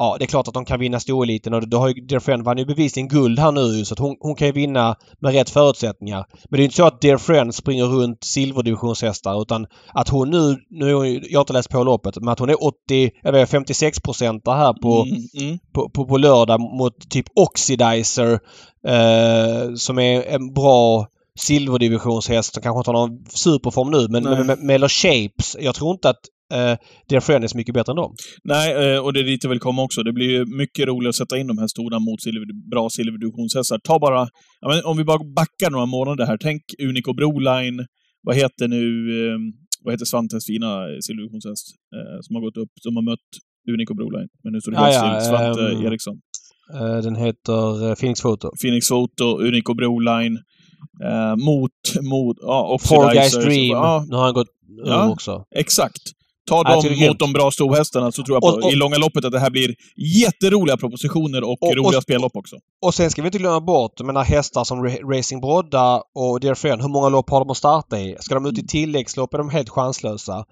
Ja, det är klart att de kan vinna storeliten och då har ju Dear vann ju bevisligen guld här nu så att hon, hon kan ju vinna med rätt förutsättningar. Men det är inte så att Dear Friend springer runt silverdivisionshästar utan att hon nu, nu jag har inte läst på loppet, men att hon är 80, jag vet 56 procent här på, Mm, mm. på, på, på lördag mot typ Oxidizer eh, som är en bra silverdivisionshäst som kanske inte har någon superform nu men, men, men Meller Shapes, jag tror inte att eh, Friend är så mycket bättre än dem. Nej, eh, och det är dit jag vill komma också. Det blir ju mycket roligare att sätta in de här stora mot silver, bra silverdivsionshästar. Ta bara, men om vi bara backar några månader här. Tänk Unico Broline. Vad heter nu, eh, vad heter Svantes fina silverdivisionshäst eh, som har gått upp, som har mött Unico Broline. Men nu står det helt ja, still. Svante ehm, Eriksson. Eh, den heter eh, Phoenix Photo. Phoenix Photo, Unico Broline. Eh, mot, mot, ja, Four Guys Oxidizer. Dream. Ja, Nu har han gått Ja. också. Exakt. Ta dem mot de bra storhästarna så tror jag på, Och- och- i långa loppet att det här blir jätteroliga propositioner och, Och- roliga och- spellopp också. Och sen ska vi inte glömma bort, jag menar hästar som Ra- Racing Brodda och Dear Friend, hur många lopp har de att starta i? Ska de ut i tilläggslopp är de helt chanslösa.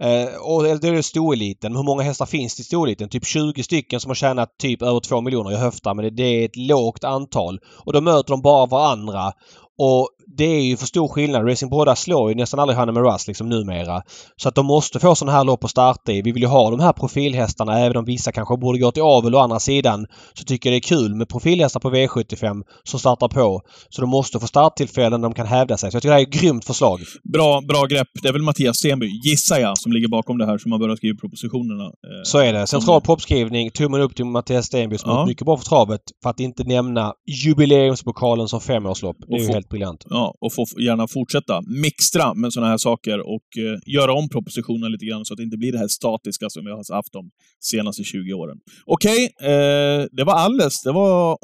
Mm. Eh, och det är storeliten. Hur många hästar finns det i storeliten? Typ 20 stycken som har tjänat typ över 2 miljoner. Jag höftar men det, det är ett lågt antal. Och då möter de bara varandra. Och det är ju för stor skillnad. Racing Brodda slår ju nästan aldrig Hanne Russ liksom numera. Så att de måste få sådana här lopp att starta i. Vi vill ju ha de här profilhästarna även om vissa kanske borde gå till avel å andra sidan. Så tycker jag det är kul med profilhästar på V75 som startar på. Så de måste få starttillfällen där de kan hävda sig. Så jag tycker det här är ett grymt förslag. Bra, bra grepp. Det är väl Mattias Stenby, gissar jag, som ligger bakom det här, som har börjat skriva propositionerna. Eh, Så är det. Central proppskrivning. Tummen upp till Mattias Stenby som har Ja. gjort mycket bra för travet. För att inte nämna jubileumspokalen som femårslopp. Det är ju helt briljant. Ja, och få gärna fortsätta mixtra med sådana här saker och eh, göra om propositionerna lite grann så att det inte blir det här statiska som vi har haft de senaste 20 åren. Okej, eh, det var alles. Det var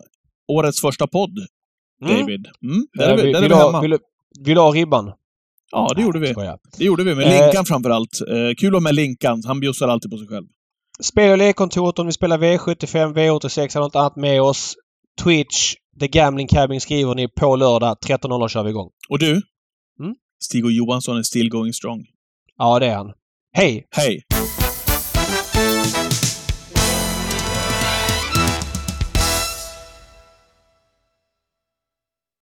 årets första podd, Mm. David. Mm, där Eh, är vi, där är vi du ha- hemma. Vill, vill ha ribban? Ja, det gjorde vi. Det gjorde vi, med Eh, Linkan framför allt. Eh, kul att ha med Linkan. Han bjussar alltid på sig själv. Spel och lekkontoret om vi spelar V75, V86 eller något annat med oss. Twitch, The Gambling Cabin skriver ni på lördag. 13.00 kör vi igång. Och du? Mm? Stig och Johansson är still going strong. Ja, det är han. Hej! Hej!